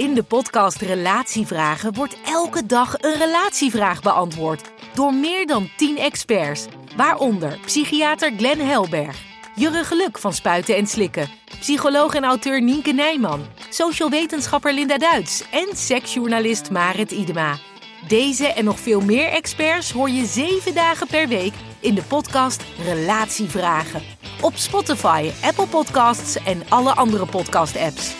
In de podcast Relatievragen wordt elke dag een relatievraag beantwoord door meer dan 10 experts, waaronder psychiater Glenn Helberg, Jurre Geluk van Spuiten en Slikken, psycholoog en auteur Nienke Nijman, social wetenschapper Linda Duits en seksjournalist Marit Idema. Deze en nog veel meer experts hoor je zeven dagen per week in de podcast Relatievragen. Op Spotify, Apple Podcasts en alle andere podcast-apps.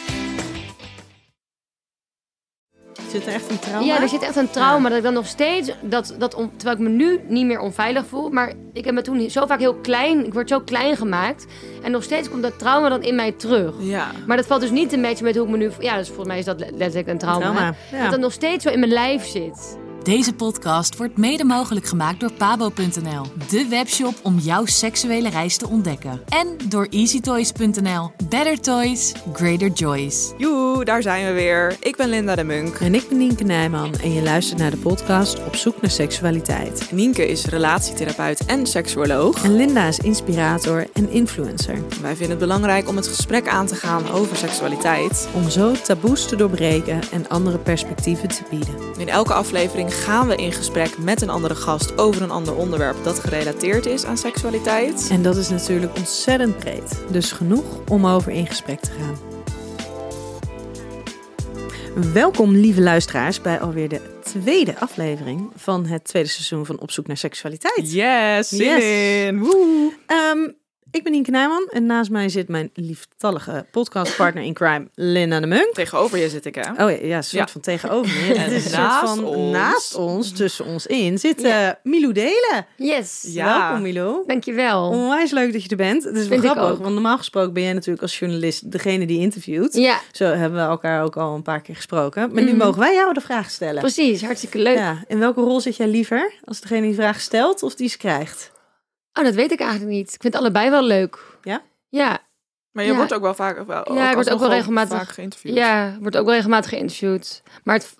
Zit er echt een trauma? Ja, er zit echt een trauma dat ik dan nog steeds, dat, dat on- terwijl ik me nu niet meer onveilig voel, maar ik heb me toen zo vaak heel klein, ik word zo klein gemaakt en nog steeds komt dat trauma dan in mij terug. Ja. Maar dat valt dus niet te matchen met hoe ik me nu, ja, dus volgens mij is dat le- letterlijk een trauma. Trauma, ja. Dat dat nog steeds zo in mijn lijf zit. Deze podcast wordt mede mogelijk gemaakt door pabo.nl, de webshop om jouw seksuele reis te ontdekken. En door easytoys.nl. Better toys, greater joys. Joe, daar zijn we weer. Ik ben Linda de Munk. En ik ben Nienke Nijman en je luistert naar de podcast Op zoek naar seksualiteit. Nienke is relatietherapeut en seksuoloog. En Linda is inspirator en influencer. Wij vinden het belangrijk om het gesprek aan te gaan over seksualiteit. Om zo taboes te doorbreken en andere perspectieven te bieden. In elke aflevering gaan we in gesprek met een andere gast over een ander onderwerp dat gerelateerd is aan seksualiteit. En dat is natuurlijk ontzettend breed. Dus genoeg om over in gesprek te gaan. Welkom lieve luisteraars bij alweer de tweede aflevering van het tweede seizoen van Op zoek naar seksualiteit. Yes, zin Yes. in. Woe. Ik ben Nienke Nijman en naast mij zit mijn lieftallige podcastpartner in crime, Linda de Munk. Tegenover je zit ik, hè? Oh ja, ja een soort Ja. van tegenover me. Het is een soort naast van ons. naast ons, tussen ons in, zit Ja. eh, Milou Delen. Yes, Ja. Welkom Milou. dankjewel. Onwijs leuk dat je er bent. Het is wel Vind grappig, ook. want normaal gesproken ben jij natuurlijk als journalist degene die interviewt. Ja, Zo hebben we elkaar ook al een paar keer gesproken. Maar nu Mhm. mogen wij jou de vraag stellen. precies, hartstikke leuk. Ja, in welke rol zit jij liever? Als degene die vraag stelt of die ze krijgt? Oh, dat weet ik eigenlijk niet. Ik vind allebei wel leuk. Ja? Ja, Maar je Ja. wordt ook wel vaak, wel, Ja, ik word ook wel regelmatig- vaak geïnterviewd. Ja, wordt ook wel regelmatig geïnterviewd. Maar het,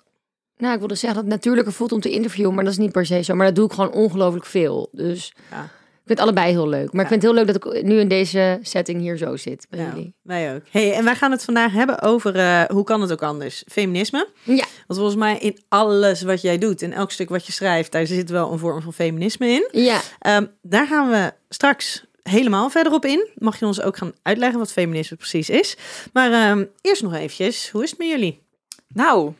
nou, ik wilde zeggen dat het natuurlijker voelt om te interviewen, maar dat is niet per se zo. Maar dat doe ik gewoon ongelooflijk veel. Dus Ja. Ik vind het allebei heel leuk. Maar Ja. ik vind het heel leuk dat ik nu in deze setting hier zo zit bij Ja, jullie. wij ook. Hey, en wij gaan het vandaag hebben over, eh, hoe kan het ook anders, feminisme. Ja, Want volgens mij in alles wat jij doet, in elk stuk wat je schrijft, daar zit wel een vorm van feminisme in. ja. Ehm, daar gaan we straks helemaal verder op in. Mag je ons ook gaan uitleggen wat feminisme precies is. Maar ehm, eerst nog eventjes, hoe is het met jullie? Nou,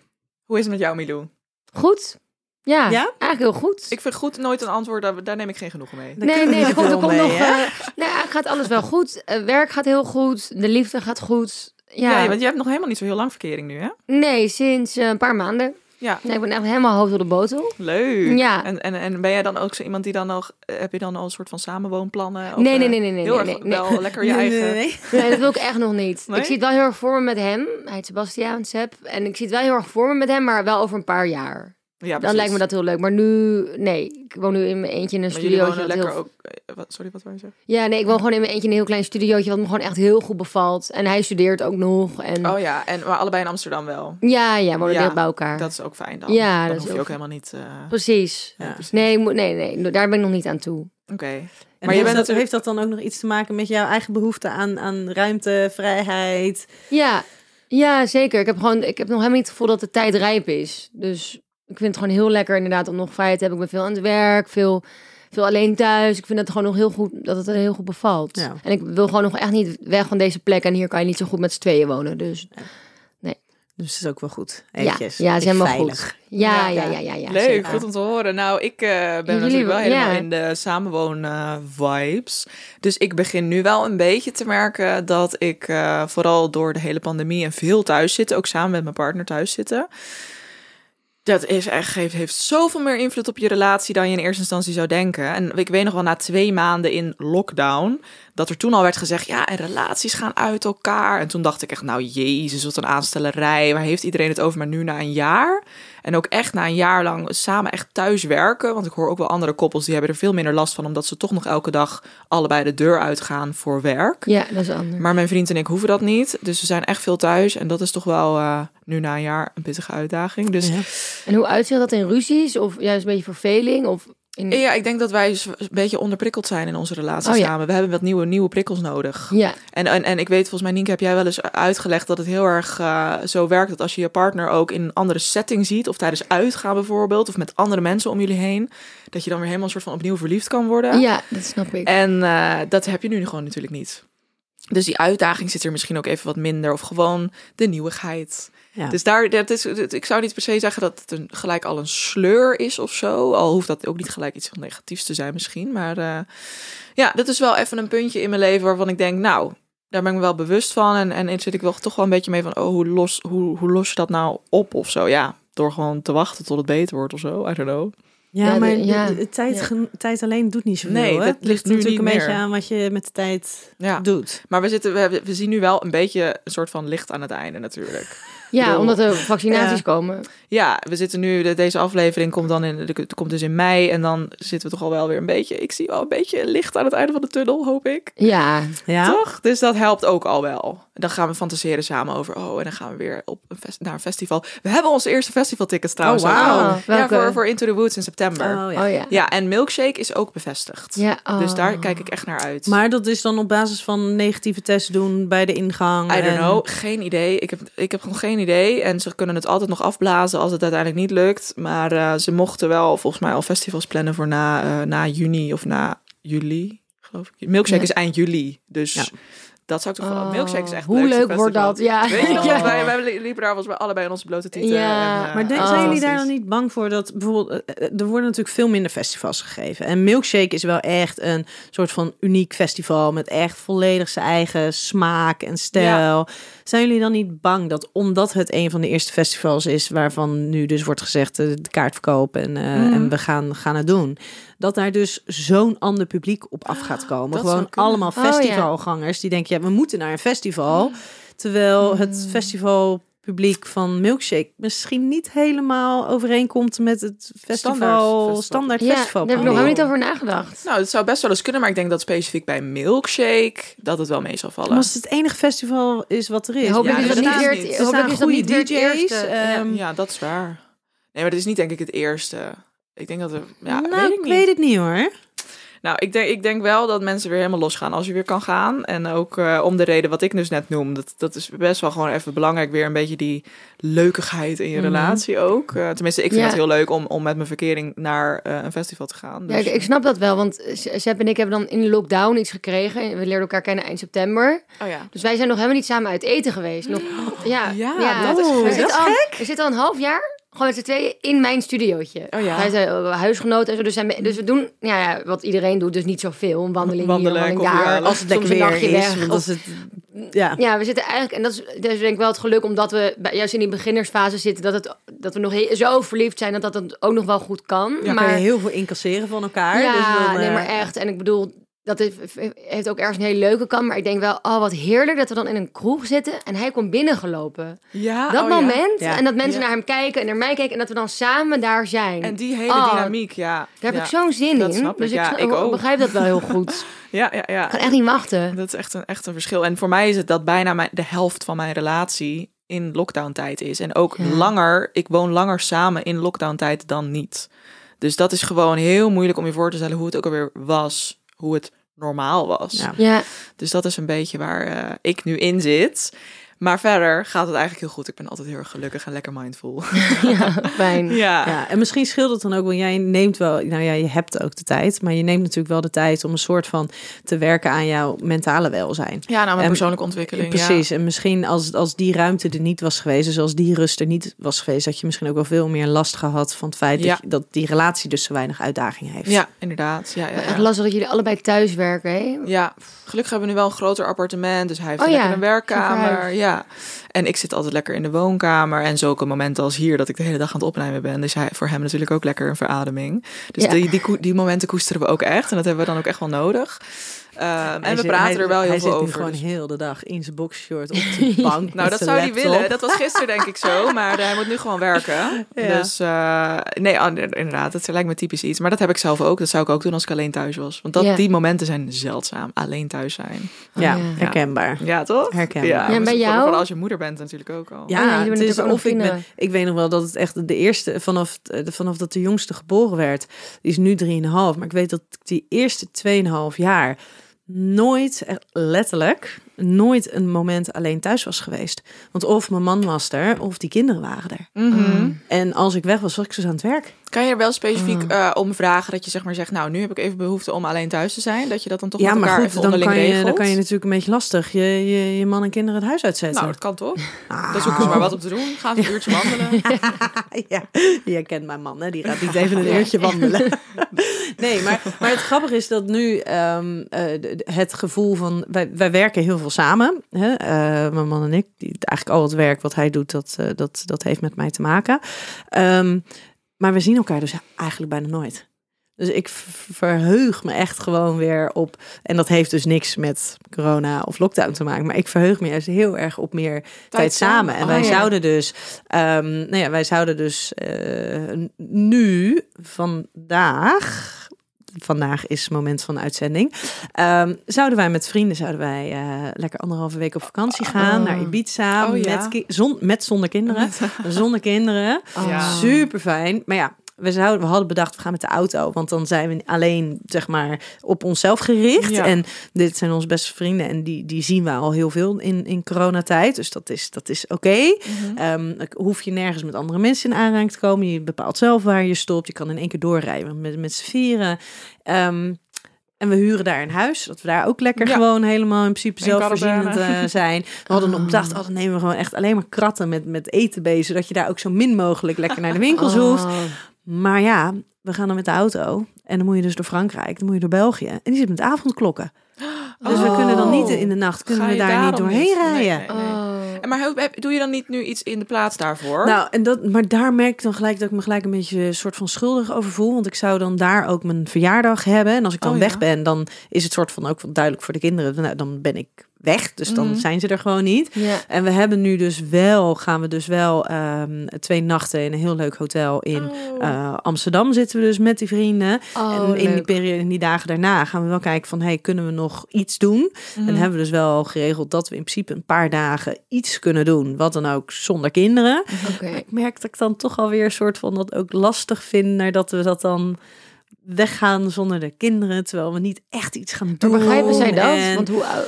hoe is het met jou, Milou? Goed. Ja, Ja? eigenlijk heel goed. Ik vind goed nooit een antwoord, daar, daar neem ik geen genoegen mee. Daar nee, nee, er komt, er veel komt mee, nog... nee, eigenlijk gaat alles wel goed. Eh, werk gaat heel goed. De liefde gaat goed. Ja, Ja, want je hebt nog helemaal niet zo heel lang verkering nu, hè? nee, sinds eh, een paar maanden. Ja. Nee, ik ben echt helemaal hoofd door de botel. Leuk. Ja. En, en, en ben jij dan ook zo iemand die dan nog... Heb je dan al een soort van samenwoonplannen? Of, Nee, nee, nee, nee, nee, Heel nee, erg nee, nee. wel lekker je Nee, eigen... nee, nee. Nee, dat wil ik echt nog niet. Nee? Ik zie het wel heel erg voor me met hem. Hij heet Sebastiaan Sepp. En ik zie het wel heel erg voor me met hem, maar wel over een paar jaar. Ja, Dan lijkt me dat heel leuk. Maar nu, nee. Ik woon nu in mijn eentje in een wat lekker heel... ook... eh, wat, sorry, wat wou je zeggen? Ja, nee, ik woon gewoon in mijn eentje in een heel klein studiootje, wat me gewoon echt heel goed bevalt. En hij studeert ook nog. En... Oh ja, en maar allebei in Amsterdam wel. Ja, ja, we wonen Ja, bij elkaar. Dat is ook fijn dan. Ja, dan dat is hoef je ook fijn. helemaal niet... eh, Precies. ja, precies. Nee, nee, nee, daar ben ik nog niet aan toe. Oké. En Maar je heeft, bent dat, natuurlijk... heeft dat dan ook nog iets te maken met jouw eigen behoefte aan, aan ruimte, vrijheid? Ja, ja, zeker. Ik heb gewoon, ik heb nog helemaal niet het gevoel dat de tijd rijp is. Dus ik vind het gewoon heel lekker inderdaad om nog vrijheid te hebben. Ik ben veel aan het werk, veel, veel alleen thuis. Ik vind het gewoon nog heel goed, dat het er heel goed bevalt. Ja. En ik wil gewoon nog echt niet weg van deze plek. En hier kan je niet zo goed met z'n tweeën wonen. Dus Dus dat is ook wel goed. Ja, Eventjes. ja, is helemaal veilig. goed. Ja, Ja, ja, ja. ja, ja. ja Leuk, zeker. goed om te horen. Nou, ik eh, ben Jullie natuurlijk wel helemaal in de samenwoon-vibes. dus ik begin nu wel een beetje te merken dat ik eh, vooral door de hele pandemie en veel thuis zitten, ook samen met mijn partner thuis zitten. Dat is echt, heeft, heeft zoveel meer invloed op je relatie dan je in eerste instantie zou denken. En ik weet nog wel na twee maanden in lockdown, dat er toen al werd gezegd, ja, en relaties gaan uit elkaar. En toen dacht ik echt, nou jezus, wat een aanstellerij. Waar heeft iedereen het over? Maar nu na een jaar, en ook echt na een jaar lang samen echt thuis werken. Want ik hoor ook wel andere koppels die hebben er veel minder last van, omdat ze toch nog elke dag allebei de deur uitgaan voor werk. Ja, dat is anders. Maar mijn vriend en ik hoeven dat niet. Dus we zijn echt veel thuis. En dat is toch wel eh, nu na een jaar een pittige uitdaging. Dus Ja. En hoe uitziet dat in ruzies? Of juist een beetje verveling? Of in... ja, ik denk dat wij een beetje onderprikkeld zijn in onze relatie Oh ja. samen. We hebben wat nieuwe, nieuwe prikkels nodig. Ja, En, en, en ik weet, volgens mij, Nienke, heb jij wel eens uitgelegd dat het heel erg eh, zo werkt dat als je je partner ook in een andere setting ziet, of tijdens uitgaan bijvoorbeeld, of met andere mensen om jullie heen, dat je dan weer helemaal een soort van opnieuw verliefd kan worden. ja, dat snap ik. En eh, dat heb je nu gewoon natuurlijk niet. Dus die uitdaging zit er misschien ook even wat minder, of gewoon de nieuwigheid. Ja. Dus daar, dat is, ik zou niet per se zeggen dat het een, gelijk al een sleur is of zo. Al hoeft dat ook niet gelijk iets heel negatiefs te zijn misschien. Maar eh, ja, dat is wel even een puntje in mijn leven waarvan ik denk, nou, daar ben ik me wel bewust van. En, en zit ik wel toch wel een beetje mee van, oh, hoe los, hoe, hoe los je dat nou op of zo? Ja, door gewoon te wachten tot het beter wordt of zo. I don't know. Ja, Ja, maar de, ja. de- de tijd, Ja. tijd alleen doet niet zoveel. Nee, Het ligt nu natuurlijk een beetje aan wat je met de tijd Ja. doet. Maar we, zitten, we, we zien nu wel een beetje een soort van licht aan het einde natuurlijk. Ja, bedoel- omdat er vaccinaties Ja. komen. Ja, we zitten nu, de- deze aflevering komt dan in, de, de- komt dus in mei en dan zitten we toch al wel weer een beetje, ik zie wel een beetje licht aan het einde van de tunnel, hoop ik. Ja, Ja, Toch? Dus dat helpt ook al wel. Dan gaan we fantaseren samen over, oh, en dan gaan we weer op een fest, naar een festival. We hebben onze eerste festivaltickets trouwens. Oh, al. Oh, Ja, welke? voor, voor Into the Woods in september. Oh, ja. oh ja. Ja, en Milkshake is ook bevestigd. Ja, Dus oh. daar kijk ik echt naar uit. Maar dat is dan op basis van negatieve tests doen bij de ingang. I don't en- know, geen idee. Ik heb, ik heb gewoon geen idee. En ze kunnen het altijd nog afblazen als het uiteindelijk niet lukt. Maar eh, ze mochten wel volgens mij al festivals plannen voor na, eh, na juni of na juli, geloof ik. Milkshake Ja. is eind juli, dus Ja. dat zou ik toch wel... Oh, Milkshake is echt Hoe leuk wordt dat? Ja. Weet je Ja. wij, wij liepen daar volgens mij allebei in onze blote tieten. Ja. en, eh, Maar denk, Oh. zijn jullie daar dan niet bang voor dat bijvoorbeeld er worden natuurlijk veel minder festivals gegeven en Milkshake is wel echt een soort van uniek festival met echt volledig zijn eigen smaak en stijl. Zijn jullie dan niet bang dat omdat het een van de eerste festivals is waarvan nu dus wordt gezegd eh, de kaartverkoop en, eh, Mhm. en we gaan, gaan het doen, dat daar dus zo'n ander publiek op af gaat komen? dat zou Gewoon allemaal Oh, ja. festivalgangers die denken ja we moeten naar een festival, terwijl het festival publiek van Milkshake misschien niet helemaal overeenkomt met het festival Standaard standaard, festival. Ja, festival. daar heb ik nog helemaal niet over nagedacht. Nou, het zou best wel eens kunnen, maar ik denk dat specifiek bij Milkshake dat het wel mee zal vallen. Maar als het het enige festival is wat er is. Ja, hopelijk Ja, is dat dat niet weer Er dat niet goede DJ's. eerste. Ja. ehm, Ja, dat is waar. Nee, maar dat is niet denk ik het eerste. Ik denk dat er... Ja, nou, weet ik ik niet. weet het niet hoor. Nou, ik denk, ik denk wel dat mensen weer helemaal losgaan als je weer kan gaan. En ook eh, om de reden wat ik dus net noem. Dat, dat is best wel gewoon even belangrijk. Weer een beetje die leukigheid in je Mhm. relatie ook. Eh, tenminste, ik vind Ja. het heel leuk om, om met mijn verkering naar eh, een festival te gaan. Ja, Dus, ik, ik snap dat wel, want Sepp en ik hebben dan in de lockdown iets gekregen. We leerden elkaar kennen eind september. oh ja. Dus wij zijn nog helemaal niet samen uit eten geweest. Nog, ja, Ja, dat is we gek. zitten al, We zitten al een half jaar gewoon met z'n tweeën in mijn studiootje. Oh ja. Wij zijn eh, huisgenoten en zo. Dus, zijn, dus we doen ja, ja, wat iedereen doet, dus niet zoveel. Een wandeling Wandelen, hier, een wandeling daar. Als het lekker weer nachtje is. weg. Want Of- als het, ja. ja, we zitten eigenlijk, en dat is, dat is denk ik wel het geluk, omdat we bij, juist in die beginnersfase zitten, dat, het, dat we nog he- zo verliefd zijn dat dat het ook nog wel goed kan. Dan maar kan je heel veel incasseren van elkaar. ja, dus dan, nee, eh, maar echt. En ik bedoel, dat heeft, heeft ook ergens een hele leuke kant. Maar ik denk wel, oh wat heerlijk dat we dan in een kroeg zitten en hij komt binnengelopen. Ja, Dat oh moment. Ja. En dat mensen naar hem kijken en naar mij kijken en dat we dan samen daar zijn. En die hele Oh, dynamiek, ja. daar heb ik zo'n zin dat in. snap ik. Dus ik, ook. begrijp dat wel heel goed. Ja, ja, ja. Ik kan echt niet wachten. Dat is echt een, echt een verschil. En voor mij is het dat bijna mijn, de helft van mijn relatie in lockdown-tijd is. En ook langer, ik woon langer samen in lockdown-tijd dan niet. Dus dat is gewoon heel moeilijk om je voor te stellen hoe het ook alweer was. Hoe het normaal was. Ja. Ja, Dus dat is een beetje waar eh, ik nu in zit. Maar verder gaat het eigenlijk heel goed. Ik ben altijd heel erg gelukkig en lekker mindful. ja, fijn. ja. Ja, en misschien scheelt het dan ook, want jij neemt wel, nou ja, je hebt ook de tijd, maar je neemt natuurlijk wel de tijd om een soort van te werken aan jouw mentale welzijn. Ja, nou, mijn En- persoonlijke ontwikkeling. Precies, en misschien als, als die ruimte er niet was geweest, dus als die rust er niet was geweest, had je misschien ook wel veel meer last gehad van het feit Ja. dat, je- dat die relatie dus zo weinig uitdaging heeft. Ja, ja inderdaad. Ja, ja, ja. lastig dat jullie allebei thuis werken, hè? Ja, gelukkig hebben we nu wel een groter appartement. Dus hij heeft Oh lekker ja, een werkkamer. verhuisd. Ja. En ik zit altijd lekker in de woonkamer. En zulke momenten als hier, dat ik de hele dag aan het opnemen ben. Dus hij, voor hem natuurlijk ook lekker een verademing. Dus Ja. die, die, die momenten koesteren we ook echt. En dat hebben we dan ook echt wel nodig. Ehm, en Hij we zit- praten hij- er wel heel hij veel zit nu over. gewoon dus- heel de dag in zijn boxshort op de bank. Nou, dat zou hij willen. Dat was gisteren denk ik zo. Maar hij moet nu gewoon werken. Ja. Dus eh, nee, ah, inderdaad. Dat lijkt me typisch iets. Maar dat heb ik zelf ook. Dat zou ik ook doen als ik alleen thuis was. Want dat, Ja. die momenten zijn zeldzaam. Alleen thuis zijn. Ja, Oh, ja. herkenbaar. Ja, toch? Herkenbaar. Ja, Ja, en bij jou? Vooral als je moeder bent natuurlijk ook al. Ja, Oh het is of ik ben. Ik weet nog wel dat het echt de eerste vanaf eh, vanaf dat de jongste geboren werd, die is nu 3,5. Maar ik weet dat ik die eerste 2,5 jaar nooit, letterlijk, nooit een moment alleen thuis was geweest. Want of mijn man was er, of die kinderen waren er. Mhm. En als ik weg was, was ik dus aan het werk. Kan je er wel specifiek Mm. eh, om vragen dat je zeg maar zegt, nou, nu heb ik even behoefte om alleen thuis te zijn. Dat je dat dan toch ja, met maar elkaar goed, even dan onderling kan, je, regelt? dan kan je natuurlijk een beetje lastig je, je, je man en kinderen het huis uitzetten. Nou, dat kan toch? Ah. Dan zoeken ze maar wat om te doen. Gaan ze een uurtje wandelen. ja, je kent mijn man, hè? die gaat niet even een uurtje wandelen. nee, maar, maar het grappige is dat nu ehm, eh, het gevoel van... Wij, wij werken heel veel samen. Hè? Eh, mijn man en ik. Die, eigenlijk al het werk wat hij doet, dat, eh, dat, dat heeft met mij te maken. Ehm, maar we zien elkaar dus eigenlijk bijna nooit. Dus ik verheug me echt gewoon weer op. En dat heeft dus niks met corona of lockdown te maken. Maar ik verheug me juist heel erg op meer tijd, samen. En Oh, wij ja. zouden dus, ehm, nou ja, wij zouden dus eh, nu vandaag. Vandaag is het moment van uitzending. Ehm, zouden wij met vrienden zouden wij eh, lekker anderhalve week op vakantie gaan Oh. naar Ibiza Oh, ja. met, zon, met zonder kinderen, zonder kinderen. Oh. Ja. Super fijn. Maar ja, we, zouden, we hadden bedacht, we gaan met de auto. Want dan zijn we alleen, zeg maar, op onszelf gericht. Ja. En dit zijn onze beste vrienden. En die, die zien we al heel veel in, in coronatijd. Dus dat is, dat is oké. Mhm. Ehm, hoef je nergens met andere mensen in aanraking te komen. Je bepaalt zelf waar je stopt. Je kan in één keer doorrijden met, met z'n vieren. Ehm, en we huren daar een huis, dat we daar ook lekker Ja. gewoon helemaal in principe In zelfvoorzienend eh, zijn. We hadden nog bedacht, oh, dan nemen we gewoon echt alleen maar kratten met, met eten bezig, zodat je daar ook zo min mogelijk lekker naar de winkels hoeft. Maar ja, we gaan dan met de auto en dan moet je dus door Frankrijk, dan moet je door België. En die zit met avondklokken. Dus we Oh. kunnen dan niet in de nacht, kunnen we daar niet doorheen niet? Rijden. nee, nee. Oh. En Maar heb- heb- doe je dan niet nu iets in de plaats daarvoor? Nou, en dat, maar daar merk ik dan gelijk dat ik me gelijk een beetje een soort van schuldig over voel. Want ik zou dan daar ook mijn verjaardag hebben. En als ik dan Oh, weg ja. ben, dan is het soort van ook wel duidelijk voor de kinderen. Nou, dan ben ik weg, dus dan Mhm. zijn ze er gewoon niet. En we hebben nu dus wel, gaan we dus wel ehm, twee nachten in een heel leuk hotel in Oh. eh, Amsterdam zitten we dus met die vrienden. Oh, en in die periode, in die dagen daarna gaan we wel kijken van, hey, kunnen we nog iets doen? Mhm. En hebben we dus wel geregeld dat we in principe een paar dagen iets kunnen doen, wat dan ook zonder kinderen. Maar ik merk dat ik dan toch alweer een soort van dat ook lastig vind, nadat we dat dan weggaan zonder de kinderen, terwijl we niet echt iets gaan Maar doen. begrijpen zij dat? En, Want hoe oud?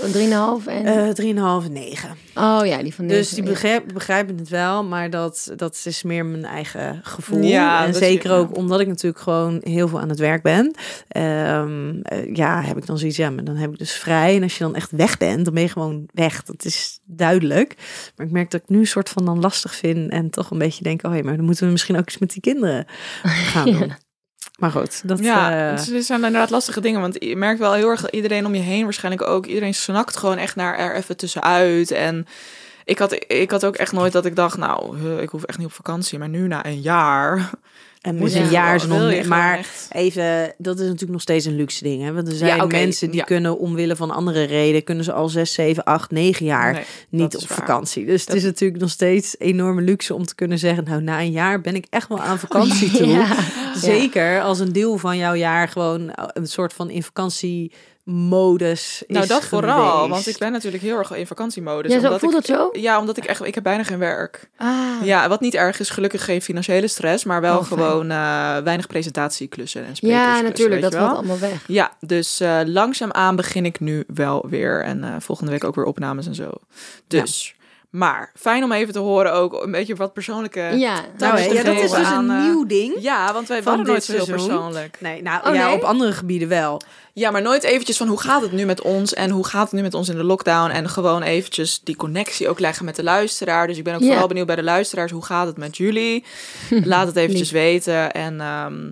3,5 en... eh 3,5, 9. oh ja, die van Dus deze, die ja. begrijpen, begrijpen het wel, maar dat, dat is meer mijn eigen gevoel. Ja, en je- zeker ja. ook omdat ik natuurlijk gewoon heel veel aan het werk ben. Ehm, eh, ja, heb ik dan zoiets, ja, maar dan heb ik dus vrij. En als je dan echt weg bent, dan ben je gewoon weg. Dat is duidelijk. Maar ik merk dat ik nu een soort van dan lastig vind en toch een beetje denk, oh ja, maar dan moeten we misschien ook eens met die kinderen gaan doen. Maar goed, dat... Ja, eh, dit zijn inderdaad lastige dingen. Want je merkt wel heel erg dat iedereen om je heen waarschijnlijk ook. Iedereen snakt gewoon echt naar er even tussenuit. En ik had, ik had ook echt nooit dat ik dacht, nou, ik hoef echt niet op vakantie. Maar nu na een jaar. En je een jaar is nog maar echt- Even, dat is natuurlijk nog steeds een luxe ding. Hè? Want er zijn mensen die ja. kunnen omwille van andere redenen, kunnen ze al zes, zeven, acht, negen jaar Nee, niet op waar. vakantie. Dus Dat- het is natuurlijk nog steeds enorme luxe om te kunnen zeggen, nou na een jaar ben ik echt wel aan vakantie toe. Ja. Zeker als een deel van jouw jaar gewoon een soort van in vakantiemodus is Nou, dat vooral. geweest. Want ik ben natuurlijk heel erg in vakantiemodus. Ja, zo, omdat voelt ik, dat zo? Ja, omdat ik echt, ik heb bijna geen werk. Ah. Ja, wat niet erg is, gelukkig geen financiële stress, maar wel Oh, gewoon eh, weinig presentatieklussen en sprekers. Ja, natuurlijk. Dat valt wel. allemaal weg. Ja, dus eh, langzaamaan begin ik nu wel weer. En eh, volgende week ook weer opnames en zo. Dus. Maar fijn om even te horen ook een beetje wat persoonlijke... Ja. Nou, ja, dat is dus aan, een nieuw ding. Ja, want wij waren nooit zo heel persoonlijk. Nee, nou Oh, ja, nee? op andere gebieden wel. Ja, maar nooit eventjes van hoe gaat het nu met ons en hoe gaat het nu met ons in de lockdown. En gewoon eventjes die connectie ook leggen met de luisteraar. Dus ik ben ook vooral benieuwd bij de luisteraars. Hoe gaat het met jullie? Laat het eventjes weten. En ehm,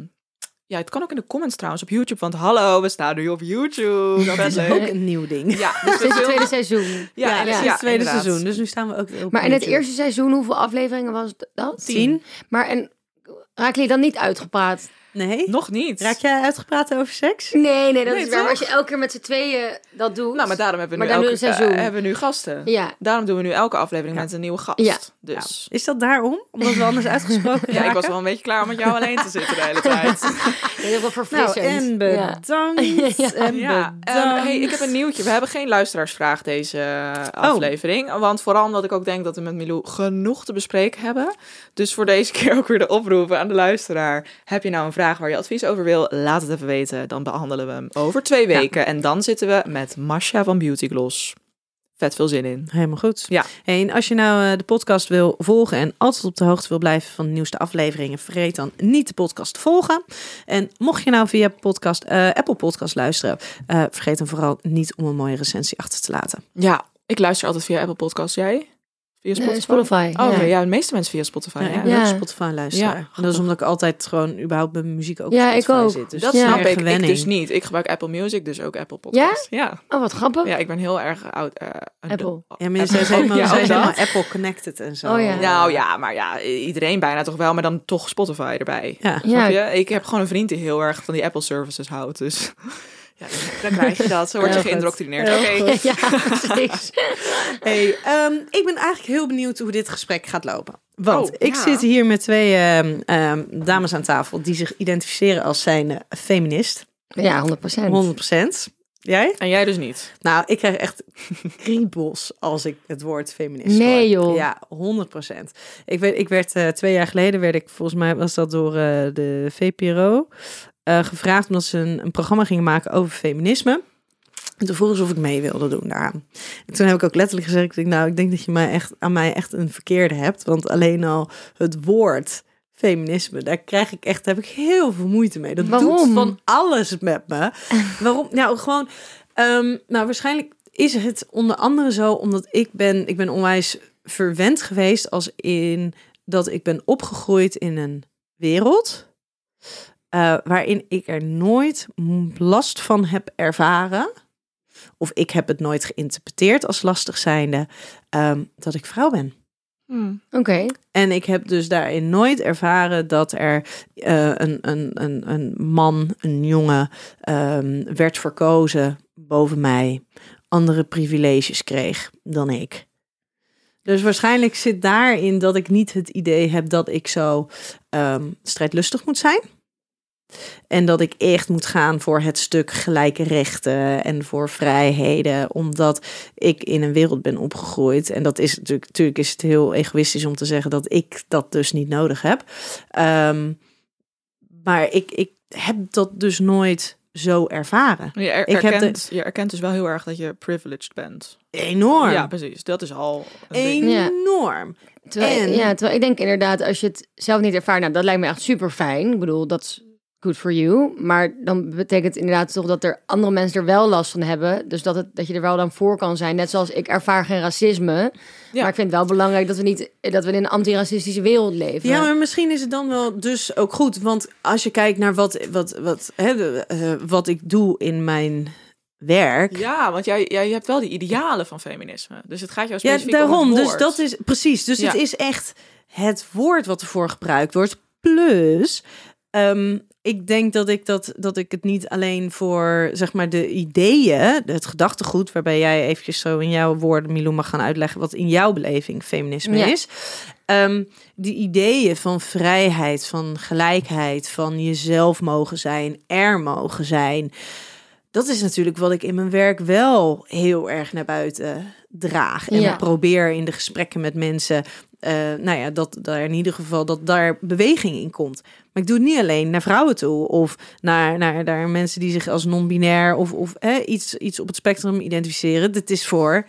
ja, het kan ook in de comments trouwens op YouTube. Want hallo, we staan nu op YouTube. Dat is leuk. ook een nieuw ding. Ja, dus Dit is het we tweede seizoen. Ja, Ja, ja, het tweede inderdaad. seizoen. Dus nu staan we ook op Maar in het eerste seizoen, hoeveel afleveringen was dat? Tien. Maar en raken jullie dan niet uitgepraat? Nee? Nog niet. Raak jij uitgepraat over seks? Nee, nee, dat Nee, is waar. Maar als je elke keer met z'n tweeën dat doet. Nou, maar daarom hebben we nu, elke, eh, hebben we nu gasten. Ja. Daarom doen we nu elke aflevering Ja. met een nieuwe gast. Ja. Dus Is dat daarom? Omdat we anders uitgesproken ja, ik was wel een beetje klaar om met jou alleen te zitten de hele tijd. Heel Nou, en Ja. bedankt. En bedankt. ehm, hey, ik heb een nieuwtje. We hebben geen luisteraarsvraag deze eh, Oh. aflevering. Want vooral omdat ik ook denk dat we met Milou genoeg te bespreken hebben. Dus voor deze keer ook weer de oproep aan de luisteraar. Heb je nou een vraag waar je advies over wil? Laat het even weten. Dan behandelen we hem over twee weken. En dan zitten we met Masha van Beauty Gloss. Vet veel zin in. Helemaal goed. Ja. Hey, en als je nou eh, de podcast wil volgen en altijd op de hoogte wil blijven van de nieuwste afleveringen, vergeet dan niet de podcast te volgen. En mocht je nou via podcast, eh, Apple Podcast luisteren, eh, vergeet dan vooral niet om een mooie recensie achter te laten. Ja, ik luister altijd via Apple Podcasts. Jij? Via Spotify? Nee, Spotify. Oh, ja. oké. ja, de meeste mensen via Spotify. Ja, hè? ik ben Ja. ook Spotify luisteraar. Ja, En dat is omdat ik altijd gewoon überhaupt bij mijn muziek ook Ja, ik ook. zit. Dus Dat snap ik. Ik gewenning. dus niet. Ik gebruik Apple Music, dus ook Apple Podcasts. Ja? Oh, wat grappig. Ja, ik ben heel erg oud. eh, Apple. Ja, maar zij zijn helemaal, Ja, helemaal Apple connected en zo. Oh ja. Nou ja, maar ja, iedereen bijna toch wel, maar dan toch Spotify erbij. Ja. Je? Ik heb gewoon een vriend die heel erg van die Apple services houdt, dus ja, dan krijg je dat. Zo word je Heel geïndoctrineerd. Oké. Ja, precies. Hey, ehm, ik ben eigenlijk heel benieuwd hoe dit gesprek gaat lopen. Want Oh, ik ja. zit hier met twee ehm, ehm, dames aan tafel die zich identificeren als zijn feminist. Ja, 100 procent. 100%. Jij? En jij dus niet. Nou, ik krijg echt kriebels als ik het woord feminist Nee, hoor. joh. Ja, 100%. Ik, weet, ik werd eh, twee jaar geleden, werd ik, volgens mij was dat door eh, de VPRO, eh, gevraagd omdat ze een, een programma gingen maken over feminisme. En toen vroegen ze of ik mee wilde doen daaraan. En toen heb ik ook letterlijk gezegd, ik denk, nou, ik denk dat je mij echt, aan mij echt een verkeerde hebt. Want alleen al het woord feminisme, daar krijg ik echt, heb ik heel veel moeite mee. Dat Waarom? doet van alles met me. Waarom? Nou, gewoon, ehm, nou, waarschijnlijk is het onder andere zo, omdat ik ben, ik ben onwijs verwend geweest als in dat ik ben opgegroeid in een wereld eh, waarin ik er nooit last van heb ervaren. Of ik heb het nooit geïnterpreteerd als lastig zijnde ehm, dat ik vrouw ben. Oké. En ik heb dus daarin nooit ervaren dat er eh, een, een, een, een man, een jongen, ehm, werd verkozen boven mij, andere privileges kreeg dan ik. Dus waarschijnlijk zit daarin dat ik niet het idee heb dat ik zo ehm, strijdlustig moet zijn. En dat ik echt moet gaan voor het stuk gelijke rechten en voor vrijheden. Omdat ik in een wereld ben opgegroeid. En dat is natuurlijk, natuurlijk is het heel egoïstisch om te zeggen dat ik dat dus niet nodig heb. Ehm, maar ik, ik heb dat dus nooit zo ervaren. Je, er- Ik heb erkent, je erkent dus wel heel erg dat je privileged bent. Enorm. Ja, precies. Dat is al een ding. Ja. Enorm. Terwijl, En- Ja, terwijl ik denk inderdaad, als je het zelf niet ervaart, nou, dat lijkt me echt super fijn. Ik bedoel, dat is good for you. Maar dan betekent inderdaad toch dat er andere mensen er wel last van hebben. Dus dat, het, dat je er wel dan voor kan zijn. Net zoals ik ervaar geen racisme. Ja. Maar ik vind het wel belangrijk dat we niet dat we in een antiracistische wereld leven. Ja, maar misschien is het dan wel dus ook goed. Want als je kijkt naar wat, wat, wat, hè, de, eh, wat ik doe in mijn werk. Ja, want jij, jij hebt wel die idealen van feminisme. Dus het gaat jou Ja, specifiek om daarom. het Dus dat is precies. Dus Ja. het is echt het woord wat ervoor gebruikt wordt. Plus, ehm, ik denk dat ik, dat, dat ik het niet alleen voor zeg maar de ideeën, het gedachtegoed, waarbij jij eventjes zo in jouw woorden, Milou, mag gaan uitleggen wat in jouw beleving feminisme Ja. is. Ehm, die ideeën van vrijheid, van gelijkheid, van jezelf mogen zijn, er mogen zijn. Dat is natuurlijk wat ik in mijn werk wel heel erg naar buiten draag. En Ja. probeer in de gesprekken met mensen, eh, nou ja, dat daar in ieder geval dat daar beweging in komt. Maar ik doe het niet alleen naar vrouwen toe of naar, naar, naar mensen die zich als non-binair of, of hè, iets, iets op het spectrum identificeren. Dit is voor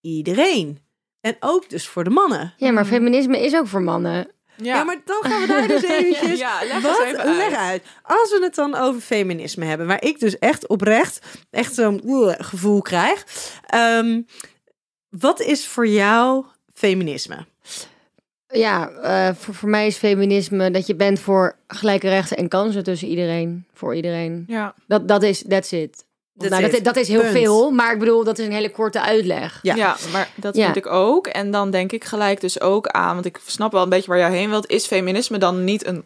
iedereen. En ook dus voor de mannen. Ja, maar feminisme is ook voor mannen. Ja, maar dan gaan we daar dus eventjes... Ja, leg eens wat, even uit. leg uit. Als we het dan over feminisme hebben, waar ik dus echt oprecht echt zo'n gevoel krijg. Ehm, wat is voor jou feminisme? Ja, eh, voor, voor mij is feminisme dat je bent voor gelijke rechten en kansen tussen iedereen. Voor iedereen. Ja. Dat, dat is, that's it. That's nou, it. Dat, dat is heel Punt. veel, maar ik bedoel, dat is een hele korte uitleg. Ja. Ja. maar dat Ja. vind ik ook. En dan denk ik gelijk dus ook aan, want ik snap wel een beetje waar jij heen wilt. Is feminisme dan niet een,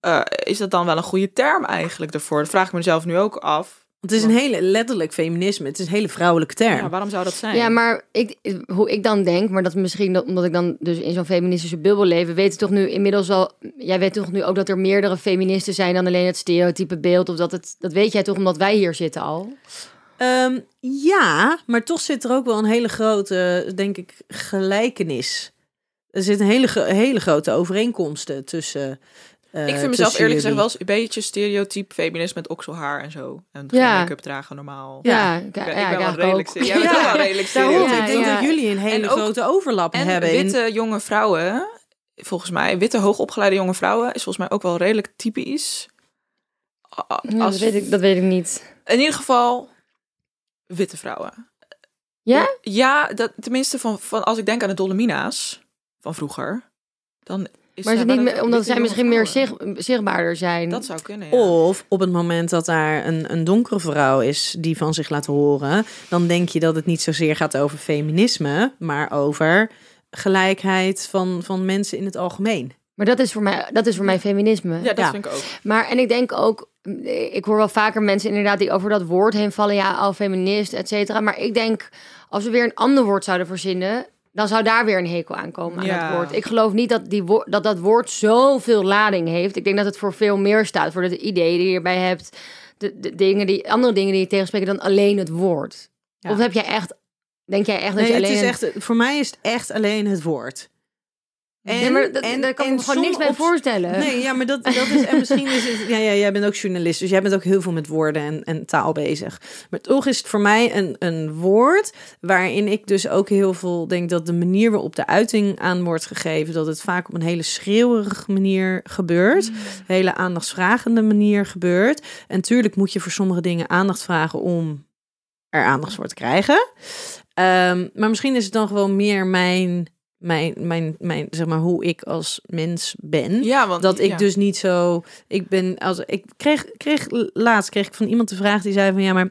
eh, is dat dan wel een goede term eigenlijk ervoor? Dat vraag ik mezelf nu ook af. Het is een hele letterlijk feminisme. Het is een hele vrouwelijke term. Ja, waarom zou dat zijn? Ja, maar ik, hoe ik dan denk, maar dat is misschien dat, omdat ik dan dus in zo'n feministische bubbel leef. We weten toch nu inmiddels al, jij weet toch nu ook dat er meerdere feministen zijn dan alleen het stereotype beeld. Of dat het, dat weet jij toch omdat wij hier zitten al. Ehm, ja, maar toch zit er ook wel een hele grote, denk ik, gelijkenis. Er zit een hele, hele grote overeenkomsten tussen. Eh, ik vind mezelf eerlijk gezegd wel eens een beetje stereotyp feminist met okselhaar en zo. En Ja. make-up dragen normaal. Ja, Ik ik, ben, ja, ik ben ik wel redelijk... Jij bent wel serieus. Ja, ik denk ja. dat jullie een hele ook- grote overlap En hebben. in- witte jonge vrouwen, volgens mij, witte hoogopgeleide jonge vrouwen, is volgens mij ook wel redelijk typisch. Ja, Als, dat, weet ik, dat weet ik niet. In ieder geval, witte vrouwen. Ja? Ja, dat, tenminste van, van als ik denk aan de Dolomina's van vroeger, dan is Maar is het zijn niet meer, omdat zij misschien meer zichtbaarder zijn. Dat zou kunnen, ja. Of op het moment dat daar een, een donkere vrouw is die van zich laat horen, dan denk je dat het niet zozeer gaat over feminisme, maar over gelijkheid van, van mensen in het algemeen. Maar dat is voor mij, dat is voor mij feminisme. Ja, dat Ja. vind ik ook. Maar en ik denk ook, ik hoor wel vaker mensen inderdaad die over dat woord heen vallen. Ja, al feminist, et cetera. Maar ik denk, als we weer een ander woord zouden verzinnen, dan zou daar weer een hekel aan komen aan Ja. dat woord. Ik geloof niet dat, die dat dat woord zoveel lading heeft. Ik denk dat het voor veel meer staat. Voor de ideeën die je erbij hebt. De, de dingen die, andere dingen die je tegenspreken dan alleen het woord. Ja. Of heb jij echt, denk jij echt dat Nee, je het alleen... is echt, voor mij is het echt alleen het woord. En, maar dat, daar kan ik me gewoon niks bij voorstellen. Nee, ja, maar dat, dat is. En misschien is het. Ja, ja, jij bent ook journalist, dus jij bent ook heel veel met woorden en, en taal bezig. Maar toch is het voor mij een, een woord waarin ik dus ook heel veel denk dat de manier waarop de uiting aan wordt gegeven, dat het vaak op een hele schreeuwerige manier gebeurt, hele aandachtsvragende manier gebeurt. En tuurlijk moet je voor sommige dingen aandacht vragen om er aandacht voor te krijgen. Ehm, maar misschien is het dan gewoon meer mijn, mijn, mijn, mijn, zeg maar, hoe ik als mens ben. Ja, want Dat ik ja. dus niet zo. Ik ben als ik kreeg, kreeg laatst kreeg ik van iemand de vraag die zei van ja, maar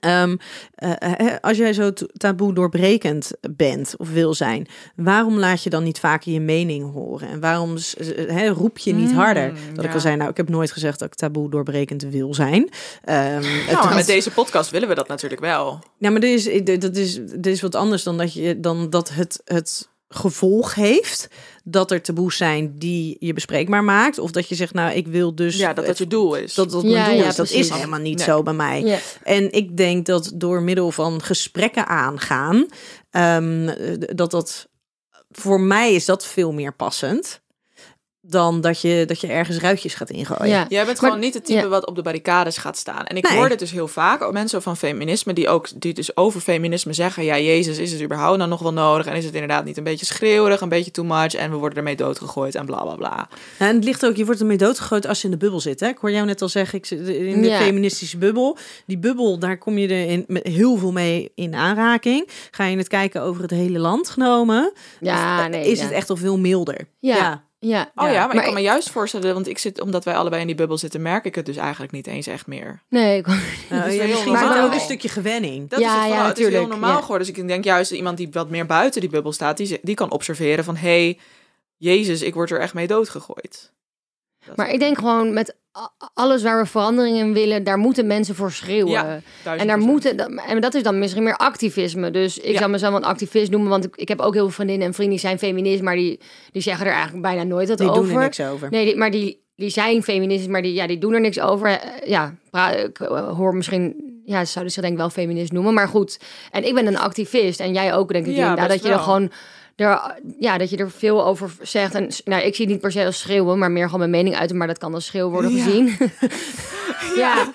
ehm, eh, hè, als jij zo taboe doorbrekend bent of wil zijn, waarom laat je dan niet vaker je mening horen? En waarom hè, roep je niet Mm, harder? Dat ik al zei, nou, ik heb nooit gezegd dat ik taboe doorbrekend wil zijn. Nou, was- met deze podcast willen we dat natuurlijk wel. ja, maar dit is, dit dat is, dit is wat anders dan dat, je, dan dat het, het gevolg heeft dat er taboes zijn die je bespreekbaar maakt. Of dat je zegt, nou, ik wil dus... Ja, dat dat je doel is. dat, dat Ja, mijn doel ja, is. Dat precies. is helemaal niet Nee. zo bij mij. Ja. En ik denk dat door middel van gesprekken aangaan, ehm, dat dat voor mij is dat veel meer passend dan dat je, dat je ergens ruitjes gaat ingooien. Ja. Jij bent Maar- gewoon niet het type ja. wat op de barricades gaat staan. En ik Nee. hoor dit dus heel vaak. Ook mensen van feminisme die ook die dus over feminisme zeggen... ja, Jezus, is het überhaupt nou nog wel nodig? En is het inderdaad niet een beetje schreeuwerig, een beetje too much... en we worden ermee doodgegooid en bla, bla, bla. Ja, en het ligt ook, je wordt ermee doodgegooid als je in de bubbel zit. Hè? Ik hoor jou net al zeggen, ik zit in de Ja. feministische bubbel. Die bubbel, daar kom je er in, met heel veel mee in aanraking. Ga je het kijken over het hele land genomen, Ja, of, nee. is ja. het echt al veel milder. Ja. Ja. Ja. Oh ja, maar, Maar ik kan me juist voorstellen... want ik zit, omdat wij allebei in die bubbel zitten... merk ik het dus eigenlijk niet eens echt meer. Nee, ik- Nou, is heel misschien normaal. is ook een stukje gewenning. Dat Ja, is het, ja, het is heel natuurlijk, normaal ja. geworden. Dus ik denk juist iemand die wat meer buiten die bubbel staat... die, die kan observeren van... hey, Jezus, ik word er echt mee doodgegooid. Maar ik denk gewoon met alles waar we verandering in willen, daar moeten mensen voor schreeuwen. Ja, En daar moeten, dat- en dat is dan misschien meer activisme. Dus ik Ja. zou mezelf een activist noemen, want ik, ik heb ook heel veel vriendinnen en vrienden die zijn feminist, maar die, die zeggen er eigenlijk bijna nooit wat Die over. doen er niks over. Nee, die, maar die, die zijn feministisch, maar die, ja, die doen er niks over. Eh, Ja, ik eh, hoor misschien, ja, ze zouden zich denk ik wel feminist noemen, maar goed. En ik ben een activist en jij ook, denk ik, Ja, inderdaad, dat je er wel. gewoon... Er, ja, dat je er veel over zegt. En nou, ik zie het niet per se als schreeuwen, maar meer gewoon mijn mening uiten. Maar dat kan als schreeuw worden Ja. gezien. Ja,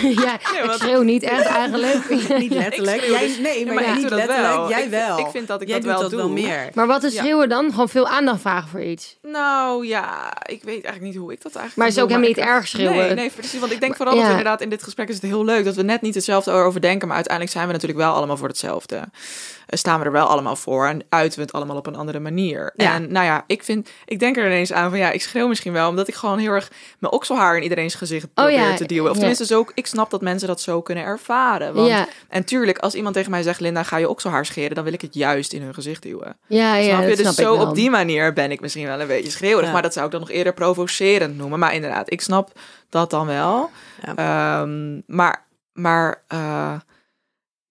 ja ik schreeuw niet echt eigenlijk. Niet letterlijk. Jij, dus- nee, Ja, maar, maar jij ik niet doe dat letterlijk. wel. Jij Ik- wel. ik vind dat ik jij dat doet wel dat wel doe. meer. Maar wat is Ja. schreeuwen dan? Gewoon veel aandacht vragen voor iets. Nou ja, ik weet eigenlijk niet hoe ik dat eigenlijk Maar het is ook helemaal niet ik- erg schreeuwen. Nee, nee, precies. Want ik denk vooral Ja. dat inderdaad in dit gesprek is het heel leuk dat we net niet hetzelfde over denken, maar uiteindelijk zijn we natuurlijk wel allemaal voor hetzelfde. Eh, Staan we er wel allemaal voor en uiten we het allemaal op een andere manier. Ja. En nou ja, ik vind, ik denk er ineens aan van ja, ik schreeuw misschien wel omdat ik gewoon heel erg mijn okselhaar in iedereen's gezicht probeer ja, te duwen. Of ja. tenminste, zo, ik snap dat mensen dat zo kunnen ervaren. Want, Ja. En tuurlijk, als iemand tegen mij zegt, Linda, ga je okselhaar scheren, dan wil ik het juist in hun gezicht duwen. Ja, ja, Snap je? Dus snap zo op die manier ben ik misschien wel een beetje schreeuwerig. Ja. Maar dat zou ik dan nog eerder provocerend noemen. Maar inderdaad, ik snap dat dan wel. Ja. Ehm, maar, maar uh,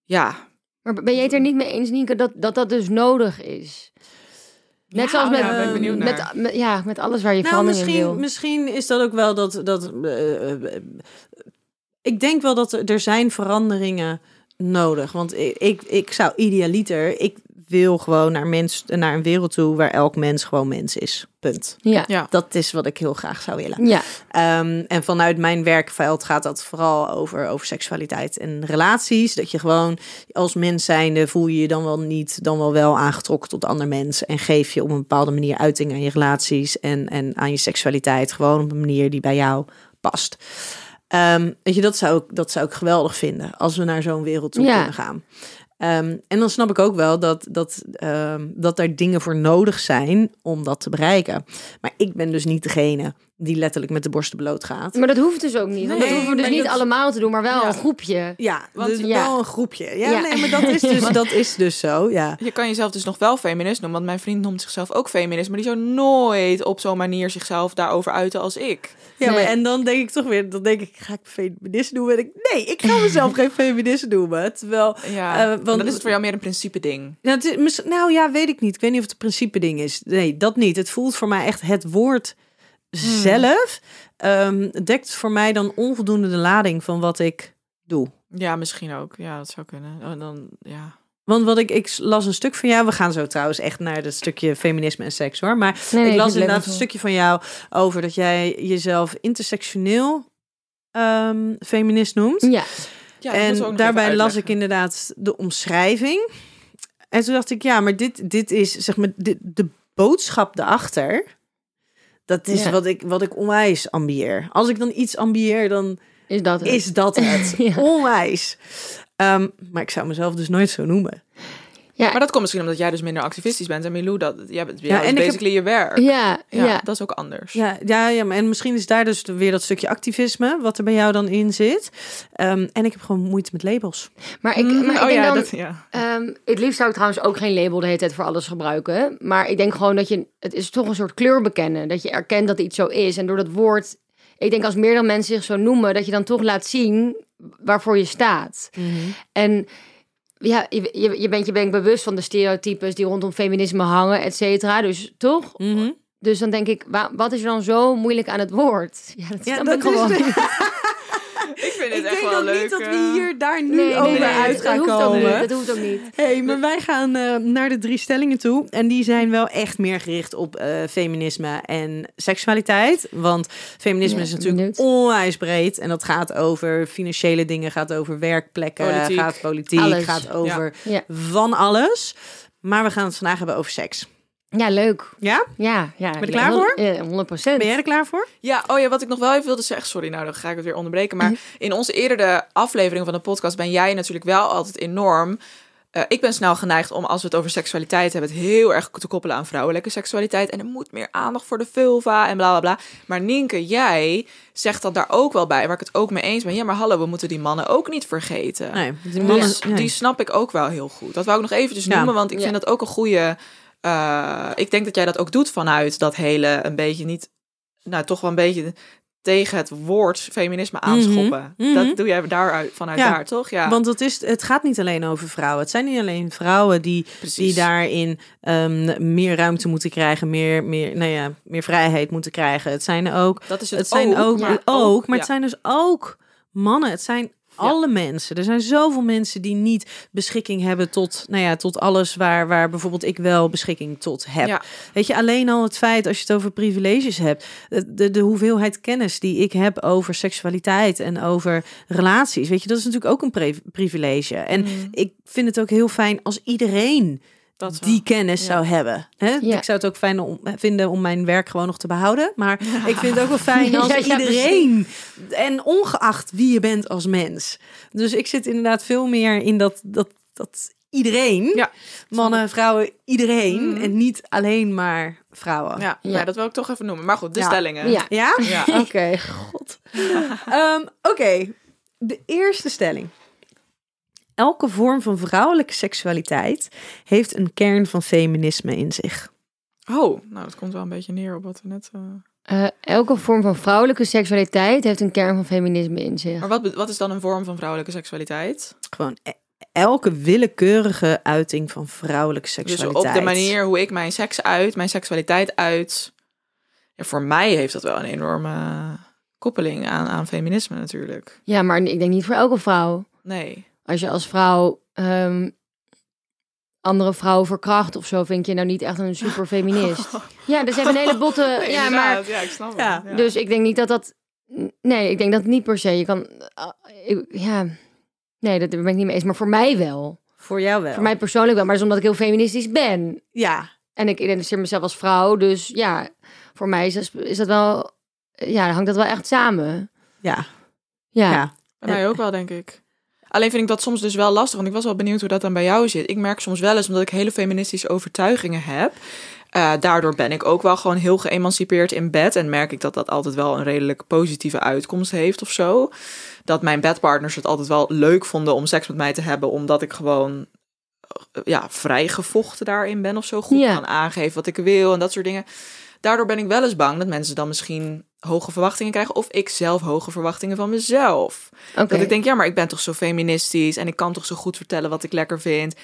ja. Maar ben jij het er niet mee eens, Nienke, dat dat, dat dus nodig is? Net Ja, zoals met, ja, ben ik benieuwd met, naar. met- ja, met alles waar je Nou, verandering wil. misschien, misschien is dat ook wel dat. dat eh, eh, ik denk wel dat er, er zijn veranderingen nodig. Want ik, ik, ik zou idealiter. Ik wil gewoon naar, mens, naar een wereld toe waar elk mens gewoon mens is. Punt. Ja. Ja. Dat is wat ik heel graag zou willen. Ja, Ehm, en vanuit mijn werkveld gaat dat vooral over, over seksualiteit en relaties. Dat je gewoon als mens zijnde voel je je dan wel niet, dan wel wel aangetrokken tot ander mens. En geef je op een bepaalde manier uiting aan je relaties en, en aan je seksualiteit. Gewoon op een manier die bij jou past. Ehm, weet je, dat zou, ik, dat zou ik geweldig vinden als we naar zo'n wereld toe Ja. kunnen gaan. Ehm, en dan snap ik ook wel dat, dat, ehm, dat er dingen voor nodig zijn om dat te bereiken. Maar ik ben dus niet degene die letterlijk met de borsten bloot gaat. maar dat hoeft dus ook niet. Want dat hoeven we dus niet dat- allemaal te doen, maar wel Ja. een groepje. Ja, Want- dus ja. wel een groepje. Ja, Ja. nee, maar dat is, dus, dat is dus zo, ja. Je kan jezelf dus nog wel feminist noemen. Want mijn vriend noemt zichzelf ook feminist. Maar die zou nooit op zo'n manier zichzelf daarover uiten als ik. Ja, Nee. maar en dan denk ik toch weer, dan denk ik, ga ik feminist noemen? En ik, nee, ik ga mezelf geen feminist noemen. Terwijl, Ja, Eh, want dan is het voor jou meer een principe ding. nou, is, nou ja, weet ik niet. Ik weet niet of het een principe ding is. Nee, dat niet. Het voelt voor mij echt het woord zelf. ehm, dekt voor mij dan onvoldoende de lading van wat ik doe. Ja, misschien ook. Ja, dat zou kunnen. Oh, dan, ja. Want wat ik, ik las een stuk van jou. We gaan zo trouwens echt naar het stukje feminisme en seks hoor. Maar Nee, nee, ik las inderdaad een stukje van jou over dat jij jezelf intersectioneel ehm, feminist noemt. Ja, ja en daarbij las ik inderdaad de omschrijving. En toen dacht ik, ja, maar dit, dit is zeg maar dit, de boodschap daarachter. Dat is Ja. wat, ik, wat ik onwijs ambieer. Als ik dan iets ambieer, dan is dat het. is dat het. Ja. Onwijs. Ehm, maar ik zou mezelf dus nooit zo noemen. Ja, Maar dat komt misschien omdat jij dus minder activistisch bent. En Milou, dat, jij bent, Ja, ja, en is ik heb- basically je werk. ja, Ja, ja. dat is ook anders. Ja, ja, ja, maar en misschien is daar dus weer dat stukje activisme, wat er bij jou dan in zit. Ehm, en ik heb gewoon moeite met labels. Maar ik, Mm, maar ik oh denk ja, dan... dat, ja. Ehm, het liefst zou ik trouwens ook geen label de hele tijd voor alles gebruiken. Maar ik denk gewoon dat je... Het is toch een soort kleur bekennen. Dat je erkent dat iets zo is. En door dat woord... Ik denk als meer dan mensen zich zo noemen... dat je dan toch laat zien waarvoor je staat. En ja, je, je, bent je bent bewust van de stereotypes... die rondom feminisme hangen, et cetera. Dus toch? Mhm. Dus dan denk ik, wa- wat is er dan zo moeilijk aan het woord? Ja, dat Ja, dat ik gewoon. vind het Ik echt denk wel ook leuk. niet dat we eh, hier daar nu Nee, over nee, uit dat gaan hoeft ook komen. niet. Dat hoeft ook niet. Hey, maar wij gaan eh, naar de drie stellingen toe. En die zijn wel echt meer gericht op eh, feminisme en seksualiteit. Want feminisme Ja, is natuurlijk benieuwd. onwijs breed. En dat gaat over financiële dingen, gaat over werkplekken, Politiek. gaat politiek, Alles. gaat over Ja. van alles. Maar we gaan het vandaag hebben over seks. Ja, leuk. Ja? Ja, ja. Ben je er klaar voor? Ja, 100 procent. Ben jij er klaar voor? Ja, oh ja, wat ik nog wel even wilde zeggen. Sorry, nou dan ga ik het weer onderbreken. Maar Mhm. in onze eerdere aflevering van de podcast ben jij natuurlijk wel altijd enorm. eh, ik ben snel geneigd om, als we het over seksualiteit hebben, het heel erg te koppelen aan vrouwelijke seksualiteit. En er moet meer aandacht voor de vulva en bla bla bla. Maar Nienke, jij zegt dat daar ook wel bij, waar ik het ook mee eens ben. Ja, maar hallo, we moeten die mannen ook niet vergeten. Nee, die mannen, Dus nee. die snap ik ook wel heel goed. Dat wou ik nog eventjes Ja. noemen, want ik Ja. vind dat ook een goede. Eh, ik denk dat jij dat ook doet vanuit dat hele een beetje niet, nou toch wel een beetje tegen het woord feminisme aanschoppen. Mhm. Dat doe jij daaruit vanuit Ja. daar, toch? Ja, Want het, is, het gaat niet alleen over vrouwen. Het zijn niet alleen vrouwen die, precies. die daarin ehm, meer ruimte moeten krijgen, meer, meer, nou ja, meer vrijheid moeten krijgen. Het zijn ook, dat is het, het zijn ook, maar ook, maar ja. het zijn dus ook mannen. Het zijn Alle mensen. Er zijn zoveel mensen die niet beschikking hebben tot, nou ja, tot alles waar, waar bijvoorbeeld ik wel beschikking tot heb. Weet je, alleen al het feit als je het over privileges hebt, de, de, hoeveelheid kennis die ik heb over seksualiteit en over relaties, weet je, dat is natuurlijk ook een privilege. En ik vind het ook heel fijn als iedereen Dat wel. die kennis Ja. zou hebben. Hè? Ja. Ik zou het ook fijn om, vinden om mijn werk gewoon nog te behouden. Maar ik vind het ook wel fijn als Ja, ja, iedereen, en ongeacht wie je bent als mens. Dus ik zit inderdaad veel meer in dat, dat, dat iedereen, Ja. mannen, vrouwen, iedereen. Mhm. En niet alleen maar vrouwen. Ja, Ja. ja. dat wil ik toch even noemen. Maar goed, de Ja. stellingen. Ja. Ja? Ja. Oké. God. Ehm, Oké, de eerste stelling. Elke vorm van vrouwelijke seksualiteit heeft een kern van feminisme in zich. Oh, nou dat komt wel een beetje neer op wat we net... eh, Eh, elke vorm van vrouwelijke seksualiteit heeft een kern van feminisme in zich. Maar wat, wat is dan een vorm van vrouwelijke seksualiteit? Gewoon e- elke willekeurige uiting van vrouwelijke Dus seksualiteit. op de manier hoe ik mijn seks uit, mijn seksualiteit uit. Ja, voor mij heeft dat wel een enorme koppeling aan, aan feminisme natuurlijk. Ja, maar ik denk niet voor elke vrouw. Nee. Als je als vrouw ehm, andere vrouwen verkracht of zo, vind je nou niet echt een super feminist. Ja, dus hebben een hele botte. Nee, ja, maar. Ja, ik snap Ja. het. Dus ik denk niet dat dat. Nee, ik denk dat niet per se. Je kan. ik- ja. Nee, dat ben ik niet mee eens. Maar voor mij wel. Voor jou wel. Voor mij persoonlijk wel. Maar dat is omdat ik heel feministisch ben. Ja. En ik identificeer mezelf als vrouw. Dus ja, voor mij is dat, is dat wel. Ja, hangt dat wel echt samen. Ja. Ja. Ja. Bij mij ook wel, denk ik. Alleen vind ik dat soms dus wel lastig, want ik was wel benieuwd hoe dat dan bij jou zit. Ik merk soms wel eens, omdat ik hele feministische overtuigingen heb, eh, daardoor ben ik ook wel gewoon heel geëmancipeerd in bed. En merk ik dat dat altijd wel een redelijk positieve uitkomst heeft of zo. Dat mijn bedpartners het altijd wel leuk vonden om seks met mij te hebben, omdat ik gewoon eh, ja, vrijgevochten daarin ben of zo. Goed Ja. kan aangeven wat ik wil en dat soort dingen. Daardoor ben ik wel eens bang dat mensen dan misschien hoge verwachtingen krijgen. Of ik zelf hoge verwachtingen van mezelf. Dat ik denk, ja, maar ik ben toch zo feministisch en ik kan toch zo goed vertellen wat ik lekker vind.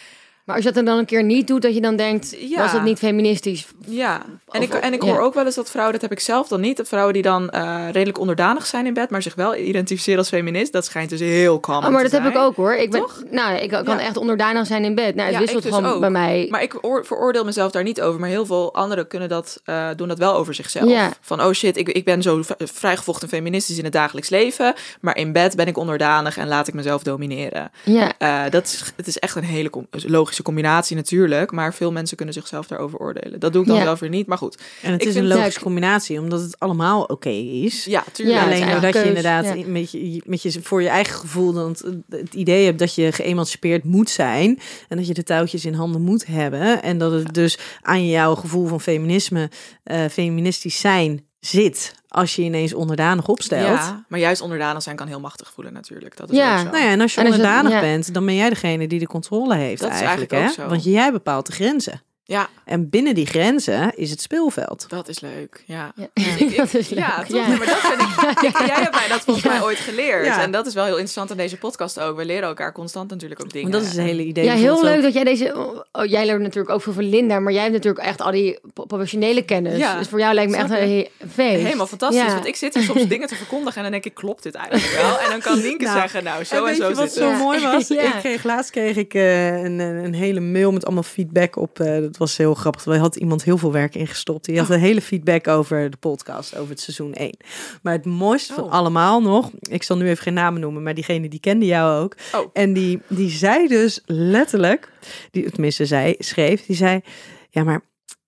Maar als je dat dan een keer niet doet, dat je dan denkt, Ja. was het niet feministisch? Ja, en ik, en ik ja. hoor ook wel eens dat vrouwen, dat heb ik zelf dan niet, dat vrouwen die dan eh, redelijk onderdanig zijn in bed, maar zich wel identificeren als feminist, dat schijnt dus heel common Oh, maar dat heb ik ook hoor. Ik ben, Toch? nou, ik kan Ja. echt onderdanig zijn in bed. Nou, het Ja, wisselt dus gewoon ook. bij mij. Maar ik oor- veroordeel mezelf daar niet over, maar heel veel anderen kunnen dat, eh, doen dat wel over zichzelf. Van, oh shit, ik, ik ben zo vrijgevochten feministisch in het dagelijks leven, maar in bed ben ik onderdanig en laat ik mezelf domineren. ja. Eh, dat is, het is echt een hele com- logische combinatie natuurlijk, maar veel mensen kunnen zichzelf daarover oordelen. Dat doe ik dan Ja. zelf weer niet, maar goed. En het Ik is vind- een logische Ja, combinatie, omdat het allemaal oké is. Ja, tuurlijk. Ja, Alleen doordat je inderdaad met je, met je voor je eigen gevoel dan het, het idee hebt dat je geëmancipeerd moet zijn en dat je de touwtjes in handen moet hebben en dat het dus aan jouw gevoel van feminisme, eh, feministisch zijn zit als je ineens onderdanig opstelt. Ja, maar juist onderdanig zijn kan heel machtig voelen natuurlijk. Dat is Ja. ook zo. Nou ja, en als je En als het- onderdanig ja. bent, dan ben jij degene die de controle heeft Dat is eigenlijk, eigenlijk hè? ook zo. Want jij bepaalt de grenzen. Ja, En binnen die grenzen is het speelveld. dat is leuk. Ja, Ja. Ik- ik- Dat is leuk, ja, toch? ja. Nee, maar dat vind ik, ik- Jij hebt mij dat volgens Ja. mij ooit geleerd. Ja. En dat is wel heel interessant aan deze podcast ook. We leren elkaar constant natuurlijk ook dingen. Want dat is het hele idee. Ja, heel leuk ook- dat jij deze... Oh, jij leert natuurlijk ook veel van Linda, maar jij hebt natuurlijk echt al die professionele kennis. Ja. Dus voor jou lijkt me echt een he- feest. Helemaal fantastisch, Ja. want ik zit hier soms dingen te verkondigen en dan denk ik, klopt dit eigenlijk wel? En dan kan Nienke Nou, zeggen, nou, zo en en, weet zo je wat zit zo mooi was? Ja. Ik kreeg laatst kreeg ik eh, een, een een hele mail met allemaal feedback op. eh, was heel grappig. Er had iemand heel veel werk ingestopt. Die Oh. had een hele feedback over de podcast, over het seizoen 1. Maar het mooiste van Oh. allemaal nog, ik zal nu even geen namen noemen, maar diegene die kende jou ook. Oh. En die, die zei dus letterlijk, die tenminste zei, schreef, die zei, ja maar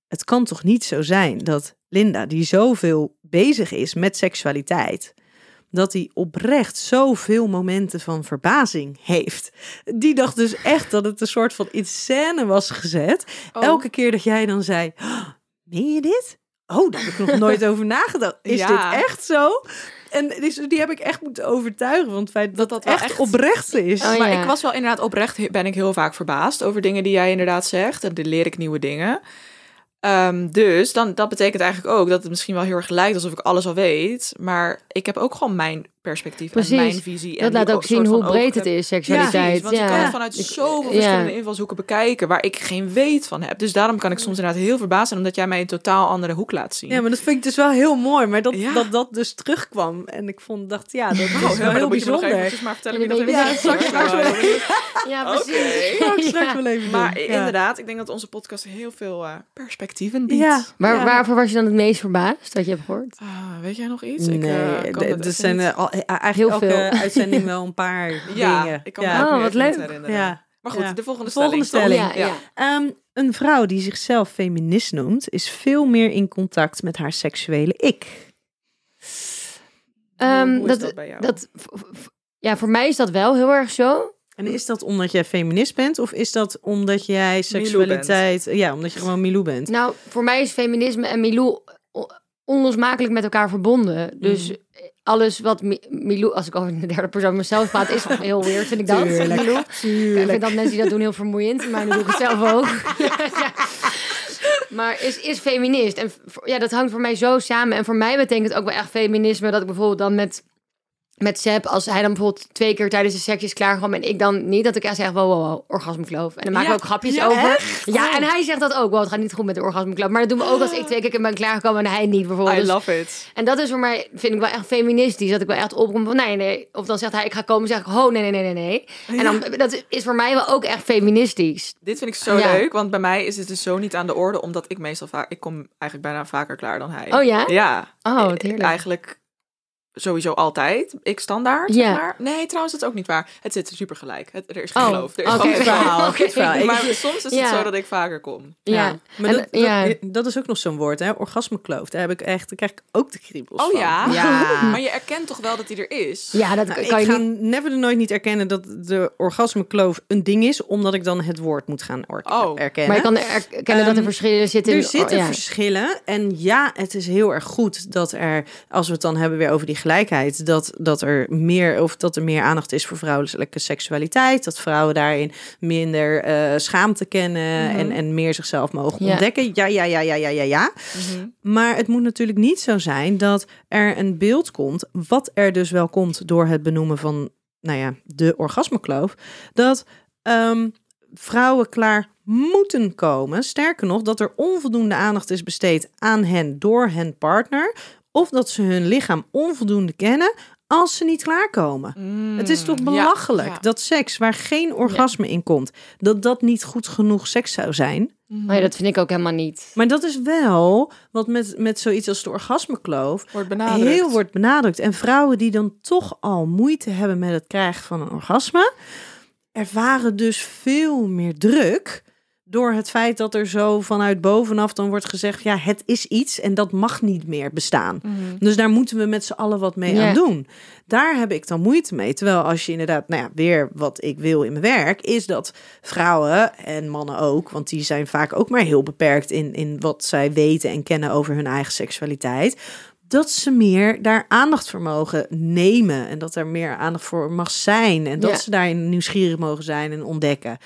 het kan toch niet zo zijn dat Linda, die zoveel bezig is met seksualiteit, dat hij oprecht zoveel momenten van verbazing heeft. Die dacht dus echt dat het een soort van in scène was gezet. Oh. Elke keer dat jij dan zei, "Oh, meen je dit? Oh, daar heb ik nog nooit over nagedacht. Is Ja. dit echt zo? En dus die heb ik echt moeten overtuigen van het feit dat dat, echt, echt- oprecht is. Oh, Maar ja. ik was wel inderdaad oprecht, ben ik heel vaak verbaasd over dingen die jij inderdaad zegt. En dan leer ik nieuwe dingen. Ehm, dus dan, dat betekent eigenlijk ook dat het misschien wel heel erg lijkt alsof ik alles al weet. Maar ik heb ook gewoon mijn perspectief Precies. en mijn visie. en Dat laat ook zien hoe breed het is, seksualiteit. Want je kan het vanuit Ik- zoveel ja. verschillende invalshoeken bekijken, waar ik geen weet van heb. Dus daarom kan ik soms inderdaad heel verbaasd zijn, omdat jij mij een totaal andere hoek laat zien. Ja, maar dat vind ik dus wel heel mooi. Maar dat Ja. dat, dat dus terugkwam. En ik vond, dacht, ja, dat Oh, is wel maar heel dan moet je me nog bijzonder. eventjes maar vertellen wie dat heeft Ja, straks- Ja, precies. Straks, straks Ja. wel even Maar inderdaad, ik denk dat onze podcast heel veel eh, perspectieven biedt. Ja. Waar, Ja. Waarvoor was je dan het meest verbaasd dat je hebt gehoord? Ah, weet jij nog iets? Ik, Nee, eh, kan het er zijn al, eigenlijk Heel elke veel. uitzending wel een paar ja, dingen. ik kan ja. me Oh, wat leuk. herinneren. Ja. Maar goed, Ja. de volgende De volgende stelling. Ja, ja. Ehm, een vrouw die zichzelf feminist noemt, is veel meer in contact met haar seksuele ik. Ehm, Hoe is dat, dat bij jou? dat, ja, voor mij is dat wel heel erg zo. En is dat omdat jij feminist bent of is dat omdat jij seksualiteit... Ja, omdat je gewoon Milou bent. Nou, voor mij is feminisme en Milou onlosmakelijk met elkaar verbonden. Dus Mhm. Alles wat Mi- Milou, als ik over de derde persoon mezelf praat, is heel weird, vind ik dat. Tuurlijk, Milou. Ik vind dat mensen die dat doen heel vermoeiend, maar nu doe ik het zelf ook. Ja. Maar is, is feminist. En ja, dat hangt voor mij zo samen. En voor mij betekent het ook wel echt feminisme dat ik bijvoorbeeld dan met, met Seb, als hij dan bijvoorbeeld twee keer tijdens de seks is klaargekomen en ik dan niet, dat ik echt zeg, wow, wow, wow, orgasmekloof. En dan maken Ja, we ook grapjes ja, over. Ja, en hij zegt dat ook, wow, het gaat niet goed met de orgasmekloof. Maar dat doen we ook als ik twee keer ben klaargekomen en hij niet bijvoorbeeld. I Dus- love it. en dat is voor mij, vind ik wel echt feministisch. Dat ik wel echt opkom van nee, nee. Of dan zegt hij, ik ga komen, zeg ik, oh nee, nee, nee, nee, nee. En dan, dat is voor mij wel ook echt feministisch. Dit vind ik zo leuk, want bij mij is het dus zo niet aan de orde, omdat ik meestal vaak, ik kom eigenlijk bijna vaker klaar dan hij. Oh ja? Ja. Oh, heerlijk. Eigenlijk sowieso altijd. Ik standaard, Ja. zeg maar. Nee, trouwens, dat is ook niet waar. Het zit super gelijk. Het, er is geen Oh, geloof. Er is geen geloof. verhaal. Maar soms is Ja. het zo dat ik vaker kom. Ja. Maar En, dat, dat, ja. dat is ook nog zo'n woord, hè? Orgasmekloof. Daar heb ik echt, daar krijg ik ook de kriebels Oh van. ja? Ja. Maar je erkent toch wel dat hij er is? Ja, dat Nou, kan ik je ga niet... never de nooit niet erkennen dat de orgasmekloof een ding is, omdat ik dan het woord moet gaan or- Oh. erkennen. Maar je kan erkennen dat er Ehm, verschillen zitten. Er zitten ja. verschillen. En ja, het is heel erg goed dat er, als we het dan hebben weer over die gelijkheid, dat, dat er meer of dat er meer aandacht is voor vrouwelijke seksualiteit. Dat vrouwen daarin minder eh, schaamte kennen en, en meer zichzelf mogen Ja. ontdekken. Ja, ja, ja, ja, ja, ja, ja. Mhm. Maar het moet natuurlijk niet zo zijn dat er een beeld komt, wat er dus wel komt door het benoemen van, nou ja, de orgasmekloof, dat ehm, vrouwen klaar moeten komen. Sterker nog, dat er onvoldoende aandacht is besteed aan hen door hun partner, of dat ze hun lichaam onvoldoende kennen als ze niet klaarkomen. Het is toch Mm, ja, belachelijk ja. dat seks waar geen orgasme in komt, dat dat niet goed genoeg seks zou zijn. Maar ja, dat vind ik ook helemaal niet. Maar dat is wel wat met, met zoiets als de orgasmekloof Wordt benadrukt. heel wordt benadrukt. En vrouwen die dan toch al moeite hebben met het krijgen van een orgasme, ervaren dus veel meer druk door het feit dat er zo vanuit bovenaf dan wordt gezegd, ja, het is iets en dat mag niet meer bestaan. Mhm. Dus daar moeten we met z'n allen wat mee aan doen. Daar heb ik dan moeite mee. Terwijl als je inderdaad, nou ja, weer wat ik wil in mijn werk, is dat vrouwen en mannen ook, want die zijn vaak ook maar heel beperkt in, in wat zij weten en kennen over hun eigen seksualiteit. Dat ze meer daar aandacht voor mogen nemen. En dat er meer aandacht voor mag zijn. En dat ze daarin nieuwsgierig mogen zijn en ontdekken.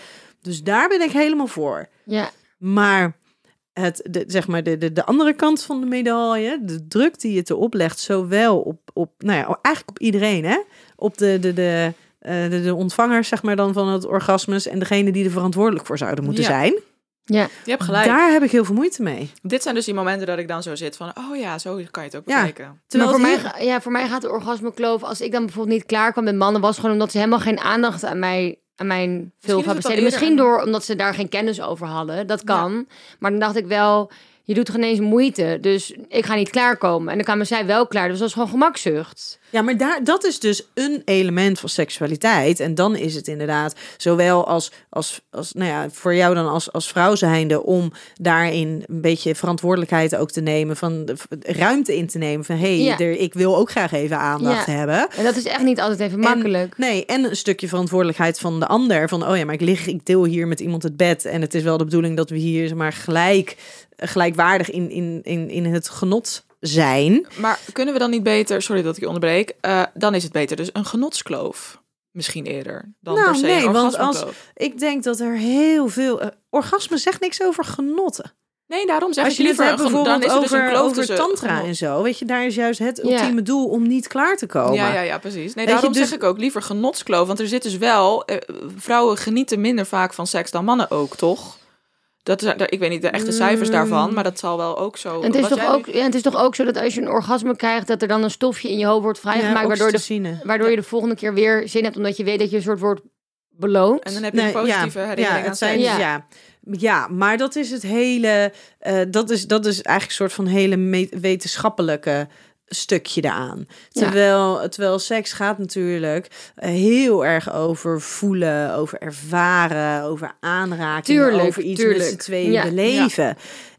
Dus daar ben ik helemaal voor. Ja, Maar het, de, zeg maar de, de, de andere kant van de medaille, de druk die het erop legt, zowel op, op nou ja, eigenlijk op iedereen, hè? Op de, de, de, eh, de, de ontvangers, zeg maar dan van het orgasmus en degene die er verantwoordelijk voor zouden moeten Ja. zijn. ja. Je hebt gelijk. Daar heb ik heel veel moeite mee. Dit zijn dus die momenten dat ik dan zo zit van, oh ja, zo kan je het ook Ja. bekijken. Terwijl maar voor mij, ja, voor mij gaat de orgasmekloof, als ik dan bijvoorbeeld niet klaar kwam met mannen, was gewoon omdat ze helemaal geen aandacht aan mij aan mijn film van besteden. Misschien door omdat ze daar geen kennis over hadden. Dat kan. Maar dan dacht ik wel, je doet geen eens moeite. Dus ik ga niet klaarkomen. En dan kwamen zij wel klaar. Dus dat was gewoon gemakzucht. Ja, maar daar, dat is dus een element van seksualiteit. En dan is het inderdaad zowel als, als, als nou ja, voor jou dan als, als vrouw zijnde om daarin een beetje verantwoordelijkheid ook te nemen, van de, ruimte in te nemen van hé, hey, Ja. er- ik wil ook graag even aandacht Ja. hebben. En dat is echt niet altijd even makkelijk. Nee, en een stukje verantwoordelijkheid van de ander. Van, oh ja, maar ik lig, ik deel hier met iemand het bed. En het is wel de bedoeling dat we hier zeg maar gelijk, gelijkwaardig in, in, in, in het genot zijn. Maar kunnen we dan niet beter, sorry dat ik je onderbreek, eh, dan is het beter dus een genotskloof. Misschien eerder dan Nou, per se nee, een want orgasmekloof. Ik denk dat er heel veel... eh, orgasme zegt niks over genotten. Nee, daarom zeg Als ik je het liever... bijvoorbeeld dan is er dus een over, kloof over tussen tantra genot. en zo, weet je, daar is juist het Ja. ultieme doel om niet klaar te komen. Ja, ja, ja, precies. Nee, Weet je, daarom dus- zeg ik ook liever genotskloof. Want er zit dus wel... eh, vrouwen genieten minder vaak van seks dan mannen ook, toch? Dat is, ik weet niet de echte cijfers Mm. daarvan, maar dat zal wel ook zo... En het, is toch ook, nu- ja, het is toch ook zo dat als je een orgasme krijgt, dat er dan een stofje in je hoofd wordt vrijgemaakt, waardoor, de, waardoor je de volgende keer weer zin hebt, omdat je weet dat je een soort wordt beloond. En dan heb je Nee, een positieve ja, herinnering ja, aan het zijn, seks. Ja. ja. Ja. maar dat is het hele. eh, dat, is, dat is eigenlijk een soort van hele wetenschappelijke stukje daaraan. Ja. Terwijl, terwijl seks gaat natuurlijk eh, heel erg over voelen, over ervaren, over aanraking, Tuurlijk, over iets met tuurlijk. z'n tweeën Ja. beleven.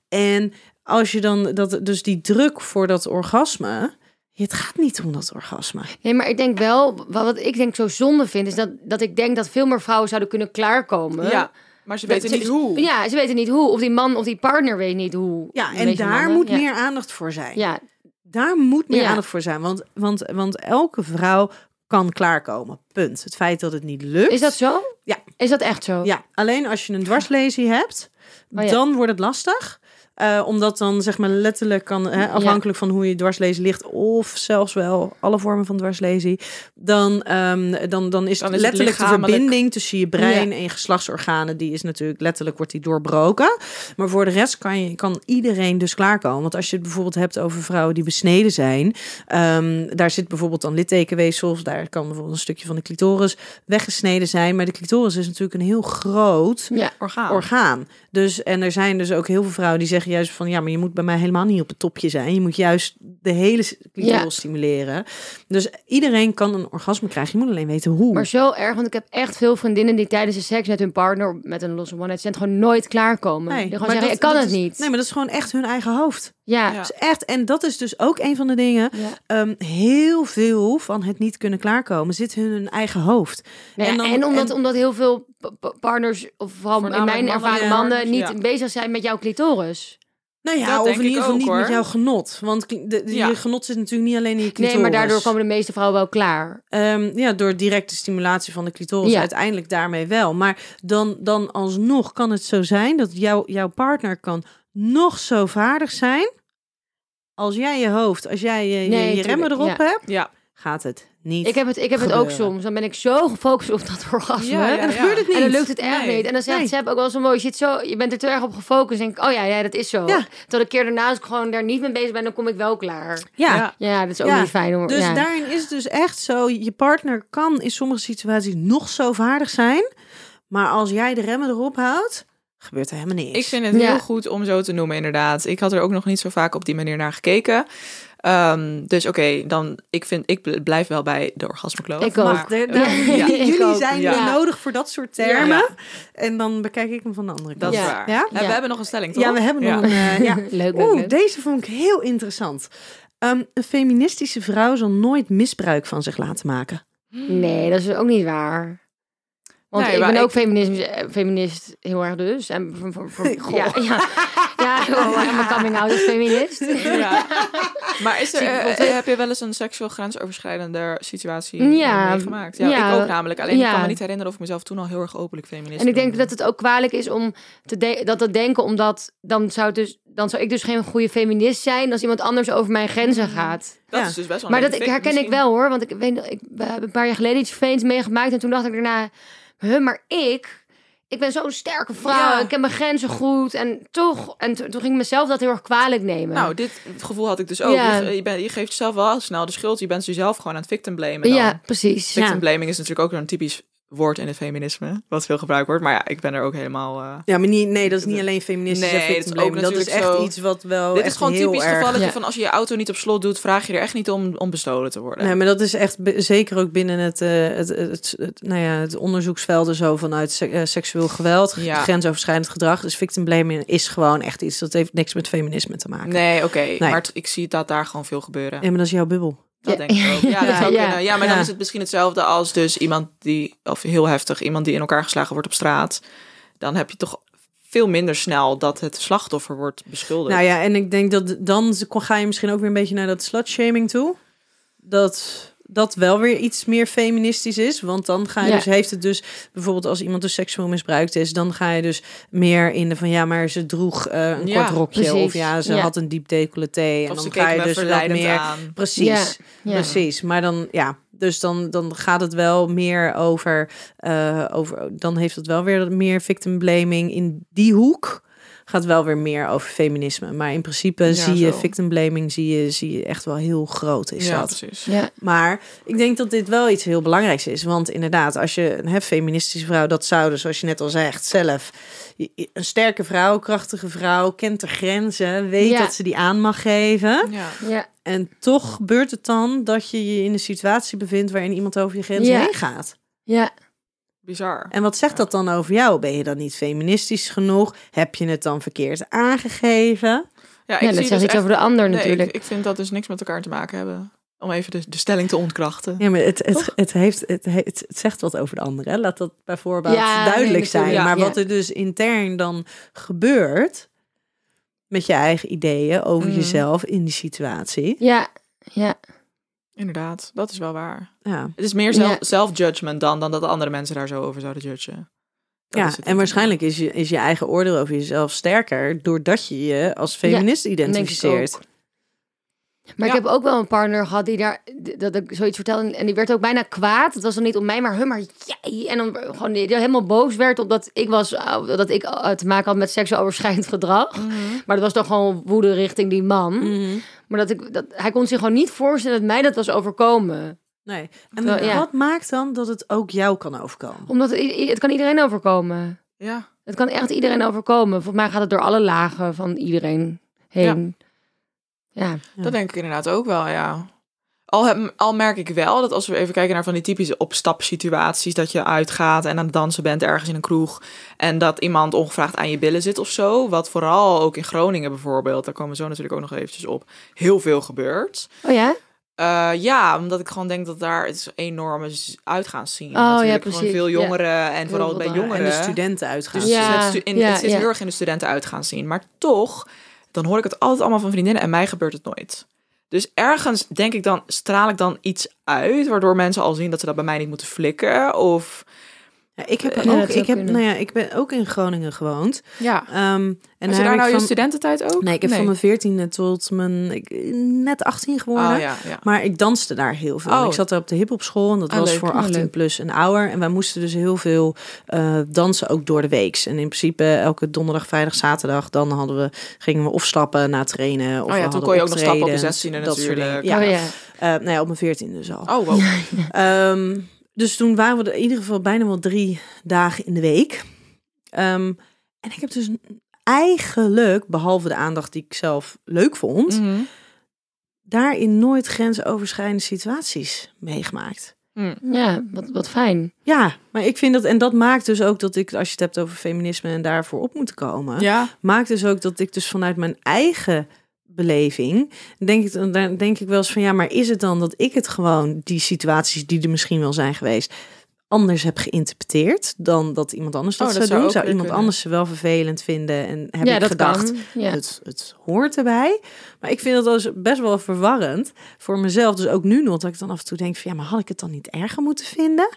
En als je dan dat, dus die druk voor dat orgasme. Het gaat niet om dat orgasme. Nee, maar ik denk wel, wat ik denk zo zonde vind, is dat, dat ik denk dat veel meer vrouwen zouden kunnen klaarkomen. Ja, maar ze Dat weten ze- niet hoe. Ja, ze weten niet hoe. Of die man of die partner weet niet hoe. Ja, en daar mannen. moet Ja. meer aandacht voor zijn. Ja, Daar moet meer Ja. aandacht voor zijn. Want, want, want elke vrouw kan klaarkomen. Punt. Het feit dat het niet lukt. is dat zo? Ja. Is dat echt zo? Ja, alleen als je een dwarslesie hebt, Oh ja. dan wordt het lastig. Eh, omdat dan zeg maar letterlijk kan, hè, afhankelijk van hoe je dwarslezen ligt, of zelfs wel alle vormen van dwarslesie, dan, ehm, dan, dan is Dan het is het letterlijk de verbinding tussen je brein en je geslachtsorganen, die is natuurlijk letterlijk wordt die doorbroken. Maar voor de rest kan, je, kan iedereen dus klaarkomen. Want als je het bijvoorbeeld hebt over vrouwen die besneden zijn, ehm, daar zit bijvoorbeeld dan littekenweefsels, daar kan bijvoorbeeld een stukje van de clitoris weggesneden zijn. Maar de clitoris is natuurlijk een heel groot Ja. Orgaan. orgaan. Dus, en er zijn dus ook heel veel vrouwen die zeggen juist van ja, maar je moet bij mij helemaal niet op het topje zijn. Je moet juist de hele clitoris Ja. stimuleren. Dus iedereen kan een orgasme krijgen. Je moet alleen weten hoe. Maar zo erg, want ik heb echt veel vriendinnen die tijdens de seks met hun partner, met een losse one night stand, gewoon nooit klaarkomen. die gewoon maar zeggen, dat- ik kan het is- niet. Nee, maar dat is gewoon echt hun eigen hoofd. ja. Ja. Dus echt, en dat is dus ook een van de dingen. Ja. ehm, heel veel van het niet kunnen klaarkomen zit hun hun eigen hoofd. En omdat, en- omdat heel veel partners, of vooral in mijn ervaring mannen, niet ja. bezig zijn met jouw clitoris. Nou ja, Dat of in ieder geval ook, niet met jouw genot. Want de, de- Ja. je genot zit natuurlijk niet alleen in je clitoris. Nee, maar daardoor komen de meeste vrouwen wel klaar. Ehm, ja, door directe stimulatie van de clitoris Ja. uiteindelijk daarmee wel. Maar dan, dan alsnog kan het zo zijn dat jouw jouw partner kan nog zo vaardig zijn. Als jij je hoofd, als jij je, je- Nee, je remmen erop ja. hebt, Ja. Gaat het niet. Ik heb het, ik heb het ook soms. Dan ben ik zo gefocust op dat orgasme. Ja, ja, en dan gebeurt het niet. En dan lukt het echt Nee. niet. En dan zegt Nee. ze ook wel zo mooi. Je, zit zo, je bent er te erg op gefocust. En denk ik, oh ja, ja, dat is zo. Ja. Terwijl de keer daarna, als ik gewoon daar niet mee bezig ben, dan kom ik wel klaar. Ja. Ja. Ja, dat is ook Ja. niet fijn hoor. Dus ja. daarin is het dus echt zo, je partner kan in sommige situaties nog zo vaardig zijn. Maar als jij de remmen erop houdt, gebeurt er helemaal niks. Ik vind het Ja. heel goed om zo te noemen, inderdaad. Ik had er ook nog niet zo vaak op die manier naar gekeken. Ehm, dus oké, dan ik vind ik bl- blijf wel bij de orgasmekloof. Ik ook. maar- De- daar- Ja. jullie Ik ook. zijn Ja. nodig voor dat soort termen. Ja. En dan bekijk ik hem van de andere kant. Dat is Ja. waar. Ja? Ja. we hebben nog een stelling, toch? Ja, we hebben nog een... eh, ja. leuk, Oeh, leuk. deze vond ik heel interessant. Ehm, een feministische vrouw zal nooit misbruik van zich laten maken. Nee, dat is ook niet waar. Want Nee, ik ben ook ik- feminist, eh, feminist heel erg dus. En voor, voor, voor- Goh. ja, ja, ja, oh, mijn coming out als feminist. Ja. Maar is er, ik eh, bijvoorbeeld- heb je wel eens een seksueel grensoverschrijdende situatie Ja, eh, meegemaakt? Ja, ja. ik ook namelijk. Alleen ik kan me niet herinneren of ik mezelf toen al heel erg openlijk feminist En ik denk noemde. dat het ook kwalijk is om te de- dat te denken, omdat dan zou, het dus, dan zou ik dus geen goede feminist zijn als iemand anders over mijn grenzen gaat. Dat Ja. is dus best wel Maar een dat herken ik wel hoor, want ik weet ik hebben een paar jaar geleden iets vervelends meegemaakt en toen dacht ik daarna, huh, maar ik, ik ben zo'n sterke vrouw, Ja. ik ken mijn grenzen goed en toch, en to- toen ging ik mezelf dat heel erg kwalijk nemen. Nou, dit gevoel had ik dus ook. Ja. Je, je, bent, je geeft jezelf wel snel de schuld. Je bent jezelf gewoon aan het victim blamen. Dan. ja, precies. Victim blaming is natuurlijk ook een typisch woord in het feminisme. Wat veel gebruikt wordt. Maar ja, ik ben er ook helemaal... eh, Ja, maar niet, nee, dat is niet alleen feministisch Nee, dat is ook Dat is echt zo. iets wat wel Dit is gewoon typisch erg... gevalletje Ja. van als je je auto niet op slot doet, vraag je er echt niet om om bestolen te worden. Nee, maar dat is echt zeker ook binnen het, eh, het, het, het, het- nou ja, het onderzoeksveld en zo vanuit se- eh, seksueel geweld, Ja. grensoverschrijdend gedrag. Dus victim blaming is gewoon echt iets dat heeft niks met feminisme te maken. Nee, oké. Maar ik zie dat daar gewoon veel gebeuren. Ja, maar dat is jouw bubbel. Dat Ja. denk ik ook. Ja, dat Ja, zou ja. kunnen. Ja, maar dan is het misschien hetzelfde als dus iemand die, of heel heftig, iemand die in elkaar geslagen wordt op straat. Dan heb je toch veel minder snel dat het slachtoffer wordt beschuldigd. Nou ja, en ik denk dat dan ga je misschien ook weer een beetje naar dat slutshaming toe. Dat dat wel weer iets meer feministisch is. Want dan ga je Ja. dus, heeft het dus bijvoorbeeld als iemand dus seksueel misbruikt is, dan ga je dus meer in de van ja, maar ze droeg eh, een Ja, kort rokje precies. of ja, ze Ja. had een diep decolleté. En Of dan ze ga je dus wat meer. aan. Precies. Ja, ja. Precies, maar dan ja, dus dan, dan gaat het wel meer over, eh, over, dan heeft het wel weer meer victim blaming in die hoek. Gaat wel weer meer over feminisme. Maar in principe Ja, zie je victim blaming, zie je, zie je echt wel heel groot is Ja, dat. precies. Ja, Maar ik denk dat dit wel iets heel belangrijks is. Want inderdaad, als je een hè, feministische vrouw, dat zou dus, zoals je net al zegt, zelf. Een sterke vrouw, krachtige vrouw, kent de grenzen, weet Ja. dat ze die aan mag geven. Ja. ja, En toch gebeurt het dan dat je je in een situatie bevindt waarin iemand over je grens Ja. heen gaat. ja. Bizar. En wat zegt dat dan over jou? Ben je dan niet feministisch genoeg? Heb je het dan verkeerd aangegeven? Ja, ja zie dat dus zegt iets echt- over de ander Nee, natuurlijk. Ik, ik vind dat dus niks met elkaar te maken hebben. Om even de, de stelling te ontkrachten. Ja, maar het, het, het, heeft, het, he- het, het zegt wat over de ander. Hè? Laat dat bijvoorbeeld Ja, duidelijk nee, zijn. Maar Ja. wat er dus intern dan gebeurt met je eigen ideeën over Mhm. jezelf in die situatie. Ja, ja, Inderdaad, dat is wel waar. Ja, Het is meer zelf, Ja. self-judgment dan, dan dat de andere mensen daar zo over zouden judgen. Dat ja en waarschijnlijk is je, is je eigen oordeel over jezelf sterker doordat je je als feminist ik identificeert. Maar Ja. ik heb ook wel een partner gehad die daar, dat ik zoiets vertelde. En die werd ook bijna kwaad. Het was dan niet om mij, maar hun, maar jij. En dan gewoon die helemaal boos werd omdat ik was, uh, dat ik uh, te maken had met seksueel overschrijdend gedrag. Maar dat was dan gewoon woede richting die man. Mhm. Maar dat ik, dat, hij kon zich gewoon niet voorstellen dat mij dat was overkomen. Nee. En ja. wat maakt dan dat het ook jou kan overkomen? Omdat het, het kan iedereen overkomen. Ja, Het kan echt iedereen overkomen. Volgens mij gaat het door alle lagen van iedereen heen. Ja. Ja. dat denk ik inderdaad ook wel, ja. Al, heb, al merk ik wel dat als we even kijken naar van die typische opstapsituaties, dat je uitgaat en aan het dansen bent ergens in een kroeg en dat iemand ongevraagd aan je billen zit of zo, wat vooral ook in Groningen bijvoorbeeld, daar komen we zo natuurlijk ook nog eventjes op, heel veel gebeurt. Oh ja? Eh, ja, omdat ik gewoon denk dat daar het is enorme z- uitgaanszien. Oh, ja, natuurlijk. Gewoon precies. veel Ja. jongeren en vooral veel bij jongeren. En de studenten uitgaan. Dus Ja, het, stu- in, ja, het zit ja. heel erg in de studenten uit gaan zien. Maar toch, dan hoor ik het altijd allemaal van vriendinnen en mij gebeurt het nooit. Dus ergens denk ik dan, straal ik dan iets uit, waardoor mensen al zien dat ze dat bij mij niet moeten flikken. Of Ja, ik heb Ja, ook, ik heb, nou ja, ik ben ook in Groningen gewoond. ja. Ehm, en En daar je daar nou je van- studententijd ook? Nee, ik heb van mijn veertiende tot mijn ik, net 18 geworden. Oh ja, ja. Maar ik danste daar heel veel. Oh. Ik zat er op de hiphop school en dat Ah, was leuk. voor Oh, 18 leuk. plus en ouder. En wij moesten dus heel veel eh, dansen, ook door de weeks. En in principe elke donderdag, vrijdag, zaterdag, dan hadden we, gingen we of stappen na trainen. Of Oh ja, toen kon je ook nog stappen op je optredens, 16e dat soort natuurlijk. dingen. Ja, Oh ja. Eh, nou ja, op mijn veertiende dus al. Oh, wow. Ehm, dus toen waren we er in ieder geval bijna wel drie dagen in de week. Ehm, en ik heb dus eigenlijk, behalve de aandacht die ik zelf leuk vond, Mhm. daarin nooit grensoverschrijdende situaties meegemaakt. Mm. Ja, wat, wat fijn. Ja, maar ik vind dat, en dat maakt dus ook dat ik, als je het hebt over feminisme en daarvoor op moeten komen, Ja, maakt dus ook dat ik dus vanuit mijn eigen beleving, denk ik, dan denk ik wel eens van ja, maar is het dan dat ik het gewoon, die situaties die er misschien wel zijn geweest, anders heb geïnterpreteerd dan dat iemand anders dat Oh, dat zou doen? Zou iemand kunnen. anders ze wel vervelend vinden en heb ja, ik gedacht. Ja. het, het hoort erbij. Maar ik vind dat dus best wel verwarrend voor mezelf. Dus ook nu nog, dat ik dan af en toe denk van ja, maar had ik het dan niet erger moeten vinden?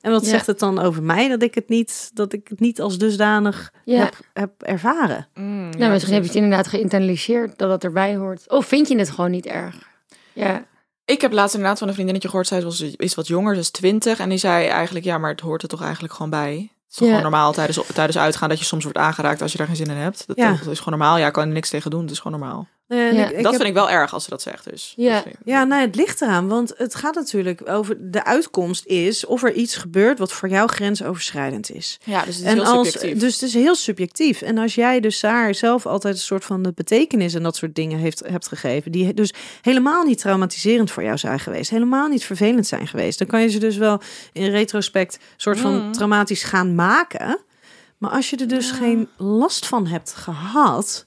En wat Ja. zegt het dan over mij dat ik het niet, dat ik het niet als dusdanig Ja. heb, heb ervaren? Mm, ja, Nou, misschien heb je het inderdaad geïnternaliseerd dat het erbij hoort. Of vind je het gewoon niet erg? Ja. Ik heb laatst inderdaad van een vriendinnetje gehoord, zij was, is wat jonger, ze is 20. En die zei eigenlijk, ja, maar het hoort er toch eigenlijk gewoon bij. Het is toch Ja. gewoon normaal tijdens, tijdens uitgaan dat je soms wordt aangeraakt als je daar geen zin in hebt. Dat, Ja. dat is gewoon normaal. Ja, ik kan er niks tegen doen. Het is gewoon normaal. Nee, Ja. ik- ik dat heb- vind ik wel erg als ze dat zegt dus. Ja. Ik- Ja, nou, het ligt eraan, want het gaat natuurlijk over de uitkomst is of er iets gebeurt wat voor jou grensoverschrijdend is. ja dus het is En heel als, subjectief. dus het is heel subjectief. En als jij dus daar zelf altijd een soort van de betekenis en dat soort dingen heeft, hebt gegeven, die dus helemaal niet traumatiserend voor jou zijn geweest, helemaal niet vervelend zijn geweest, dan kan je ze dus wel in retrospect soort van Mm. traumatisch gaan maken. Maar als je er dus geen last van hebt gehad,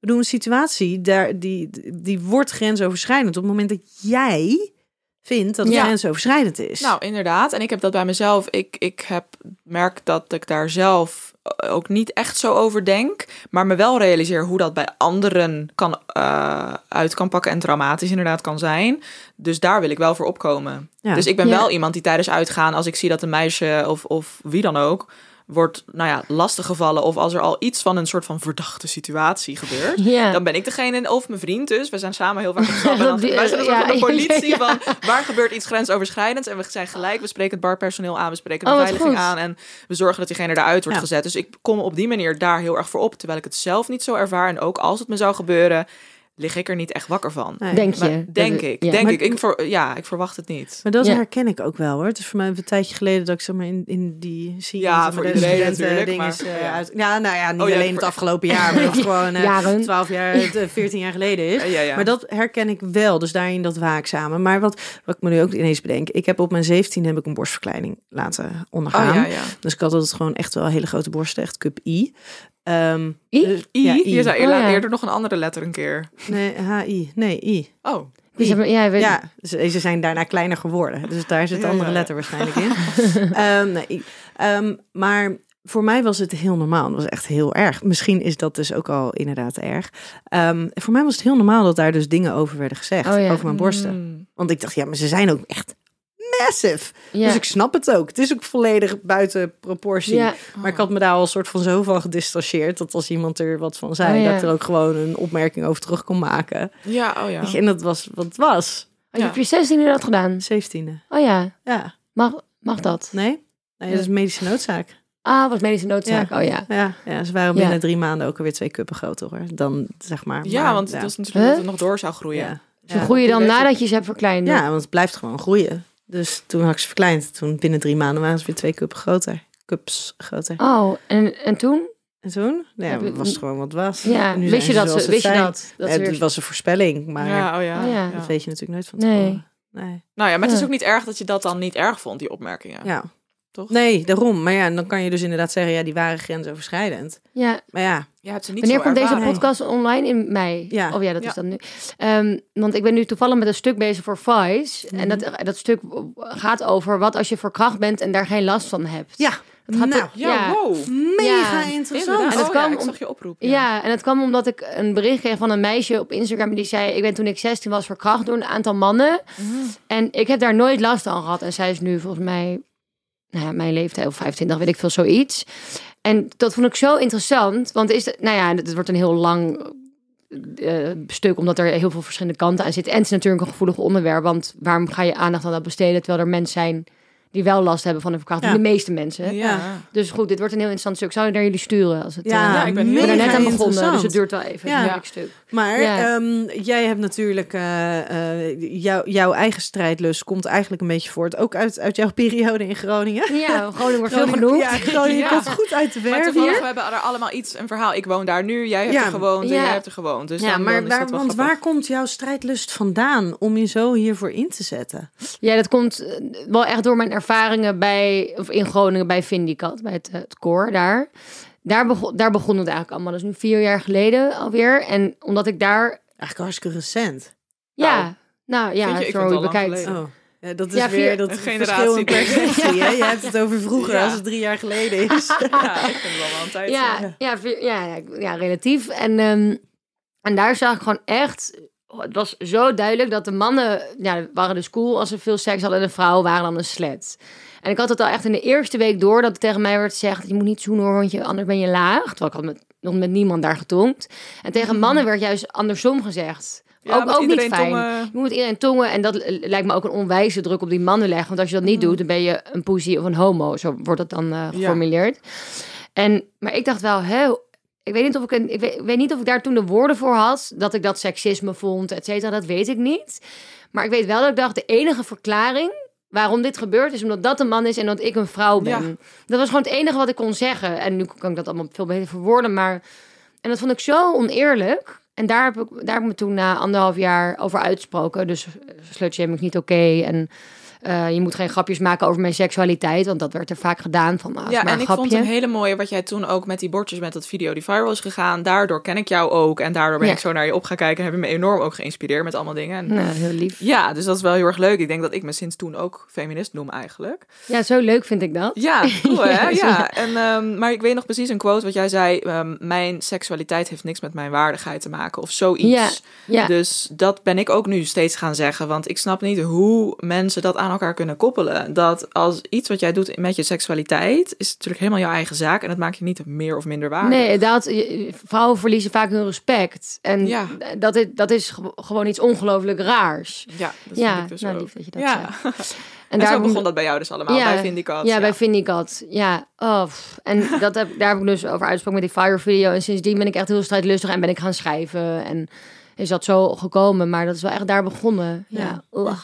ik bedoel, een situatie daar, die, die wordt grensoverschrijdend op het moment dat jij vindt dat het Ja. grensoverschrijdend is. Nou, inderdaad. En ik heb dat bij mezelf. Ik, ik heb, merk dat ik daar zelf ook niet echt zo over denk. Maar me wel realiseer hoe dat bij anderen kan, eh, uit kan pakken. En traumatisch inderdaad kan zijn. Dus daar wil ik wel voor opkomen. Ja. Dus ik ben Ja. wel iemand die tijdens uitgaan... als ik zie dat een meisje of, of wie dan ook... wordt, nou ja, lastiggevallen... of als er al iets van een soort van verdachte situatie gebeurt... Ja. Dan ben ik degene, of mijn vriend dus. We zijn samen heel vaak op stap. En dan, wij zijn een soort ja, van de politie ja. van waar gebeurt iets grensoverschrijdends. En we zijn gelijk, we spreken het barpersoneel aan, we spreken de Oh, beveiliging aan. En we zorgen dat diegene eruit wordt Ja. gezet. Dus ik kom op die manier daar heel erg voor op. Terwijl ik het zelf niet zo ervaar. En ook als het me zou gebeuren, lig ik er niet echt wakker van. Nee. Denk je? Maar denk ik, ja. denk Maar- ik. ik ver, ja, ik verwacht het niet. Maar dat Ja. herken ik ook wel hoor. Het is voor mij een tijdje geleden dat ik zeg maar in, in die zie Ja, voor iedereen natuurlijk, dingen maar- is, eh, ja. uit. Ja, nou ja, niet Oh ja, alleen voor- het afgelopen jaar, maar dat het gewoon eh, Jaren. 12 jaar, eh, 14 jaar geleden is. Ja, ja. Maar dat herken ik wel, dus daarin dat waakzame. Maar wat, wat ik me nu ook ineens bedenk, ik heb op mijn 17 heb ik een borstverkleining laten ondergaan. Oh ja, ja. Dus ik had altijd gewoon echt wel hele grote borsten, echt cup I. Ehm, I? dus- I, ja, je zei Oh, eerder, ja. eerder nog een andere letter een keer. Nee, HI. Nee, I. Oh, Dus ja, maar- ja, weet, Ja, ze, ze zijn daarna kleiner geworden. Dus daar zit Ja, andere letter waarschijnlijk in. Ehm, nee, ehm, maar voor mij was het heel normaal. Het was echt heel erg. Misschien is dat dus ook al inderdaad erg. Ehm, voor mij was het heel normaal dat daar dus dingen over werden gezegd. Oh ja. Over mijn borsten. Mm. Want ik dacht, ja, maar ze zijn ook echt massive. ja. Dus ik snap het ook. Het is ook volledig buiten proportie. Ja. Maar ik had me daar al een soort van zo van gedistanceerd... dat als iemand er wat van zei... Oh ja. dat ik er ook gewoon een opmerking over terug kon maken. Ja, oh ja. En dat was wat het was. Oh, je hebt je 16 dat gedaan. 17e. Oh ja, Ja. mag, mag dat? Nee? Nee, dat is medische noodzaak. Ah, wat medische noodzaak. Oh ja. Ja, ja ze waren Ja. binnen drie maanden ook alweer twee kuppen groter hoor. Dan zeg maar. Ja, maar, want het was natuurlijk dat het nog door zou groeien. Ja. Ze Ja. groeien dan nadat je ze hebt verkleind. Ja, want het blijft gewoon groeien. Dus toen had ik ze verkleind. Toen binnen drie maanden waren ze weer twee kuppen groter. Cups groter. Oh, en, en toen? En toen? Nou Heb ja, je- was het gewoon wat was. Ja, En nu wist je dat? Ze, het wist je dat? dat Ja, het weer- was een voorspelling, maar Ja, oh ja. Ja. dat weet je natuurlijk nooit van Nee. tevoren. Nee. Nou ja, maar het is ook niet erg dat je dat dan niet erg vond, die opmerkingen. Ja. Toch? Nee, daarom. Maar ja, dan kan je dus inderdaad zeggen, ja, die waren grensoverschrijdend. Ja, Maar ja, Je hebt ze niet Wanneer zo komt deze podcast online? In mei? Ja. Oh ja, dat Ja. is dan nu. Ehm, want ik ben nu toevallig met een stuk bezig voor Vice. En dat, dat stuk gaat over wat als je verkracht bent en daar geen last van hebt. ja. Het gaat nou, Ja, Ja. wow. mega Ja. interessant. En dat oh, ja, ik zag je oproep. Ja. en het kwam omdat ik een bericht kreeg van een meisje op Instagram die zei: Ik ben toen ik 16 was verkracht door een aantal mannen. En ik heb daar nooit last van gehad. En zij is nu volgens mij, nou ja, mijn leeftijd of 25, weet ik veel, zoiets. En dat vond ik zo interessant. Want is, het- nou ja, het wordt een heel lang eh, stuk, omdat er heel veel verschillende kanten aan zitten. En het is natuurlijk een gevoelig onderwerp. Want waarom ga je aandacht aan dat besteden terwijl er mensen zijn die wel last hebben van een verkrachting? Ja. De meeste mensen. Ja. Dus goed, dit wordt een heel interessant stuk. Zou ik naar jullie sturen? Als het, Ja, eh, Ja, ik ben er net aan begonnen, dus het duurt wel even. Ja. Een stuk. Maar Ja. ehm, jij hebt natuurlijk eh, eh, jouw- jouw eigen strijdlust komt eigenlijk een beetje voort, ook uit, uit jouw periode in Groningen. Ja, Groningen wordt veel genoemd. Ja, Groningen Ja. komt goed uit de Maar toevallig, hier. we hebben er allemaal iets, een verhaal. Ik woon daar nu, jij hebt Ja. er gewoond en jij hebt er gewoond. Dus Ja, dan, maar dan is waar, dat wel want grappig. waar komt jouw strijdlust vandaan om je zo hiervoor in te zetten? Ja, dat komt eh, wel echt door mijn ervaringen bij, of in Groningen bij Vindicat, bij het, het koor daar. Daar begon, daar begon het eigenlijk allemaal. Dat is nu vier jaar geleden alweer. En omdat ik daar, Eigenlijk hartstikke recent. ja, nou ja, Vind je? Ik zo je bekijkt. Oh. Ja, dat is Ja, weer dat Een verschil in generatie. perceptie. hè? Je hebt het over vroeger Ja. als het drie jaar geleden is. Ja, ik vind het wel een tijd. Ja, ja, ja, ja, ja, relatief. En, ehm, en daar zag ik gewoon echt... oh, Het was zo duidelijk dat de mannen ja, waren dus cool als ze veel seks hadden... en de vrouwen waren dan een slet. En ik had het al echt in de eerste week door dat het tegen mij werd gezegd... je moet niet zoenen hoor, want je, anders ben je laag. Terwijl ik had met, nog met niemand daar getongd. En tegen mannen werd juist andersom gezegd. Ja, ook ook niet fijn. tongen. Je moet iedereen tongen en dat lijkt me ook een onwijze druk op die mannen leggen. Want als je dat niet doet, dan ben je een poesie of een homo. Zo wordt het dan eh, geformuleerd. En, maar ik dacht wel, hè, ik weet, niet of ik, een, ik, weet, ik weet niet of ik daar toen de woorden voor had. Dat ik dat seksisme vond, et cetera. Dat weet ik niet. Maar ik weet wel dat ik dacht, de enige verklaring waarom dit gebeurt... is omdat dat een man is en dat ik een vrouw ben. Ja. Dat was gewoon het enige wat ik kon zeggen. En nu kan ik dat allemaal veel beter verwoorden. Maar... En dat vond ik zo oneerlijk. En daar heb ik, daar heb ik me toen na anderhalf jaar over uitgesproken. Dus slutshaming is niet oké. En eh, je moet geen grapjes maken over mijn seksualiteit, want dat werd er vaak gedaan van, is Ja, maar en ik vond een hele mooie wat jij toen ook met die bordjes met dat video die viral is gegaan. Daardoor ken ik jou ook en daardoor ben Ja. ik zo naar je op gaan kijken en heb je me enorm ook geïnspireerd met allemaal dingen. En Nou, heel lief. Ja, dus dat is wel heel erg leuk. Ik denk dat ik me sinds toen ook feminist noem eigenlijk. Ja, zo leuk vind ik dat. Ja, cool hè? Ja, Ja. En, ehm, maar ik weet nog precies een quote wat jij zei. ehm, mijn seksualiteit heeft niks met mijn waardigheid te maken of zoiets. Ja, ja. Dus dat ben ik ook nu steeds gaan zeggen. Want ik snap niet hoe mensen dat aan elkaar kunnen koppelen. Dat als iets wat jij doet met je seksualiteit... is natuurlijk helemaal jouw eigen zaak. En dat maakt je niet meer of minder waardig. Nee, dat, vrouwen verliezen vaak hun respect. En Ja. dat, is, dat is ge- gewoon iets ongelooflijk raars. Ja, dat ja, vind ik dus nou, ook. lief dat je dat ja. zegt. En, daar begon dat bij jou dus allemaal. Ja, bij Vindicat. Ja, bij Vindicat. Ja, oh, en dat heb, daar heb ik dus over uitgesproken met die Fire video. En sindsdien ben ik echt heel strijdlustig en ben ik gaan schrijven. En is dat zo gekomen. Maar dat is wel echt daar begonnen. Ja, ugh.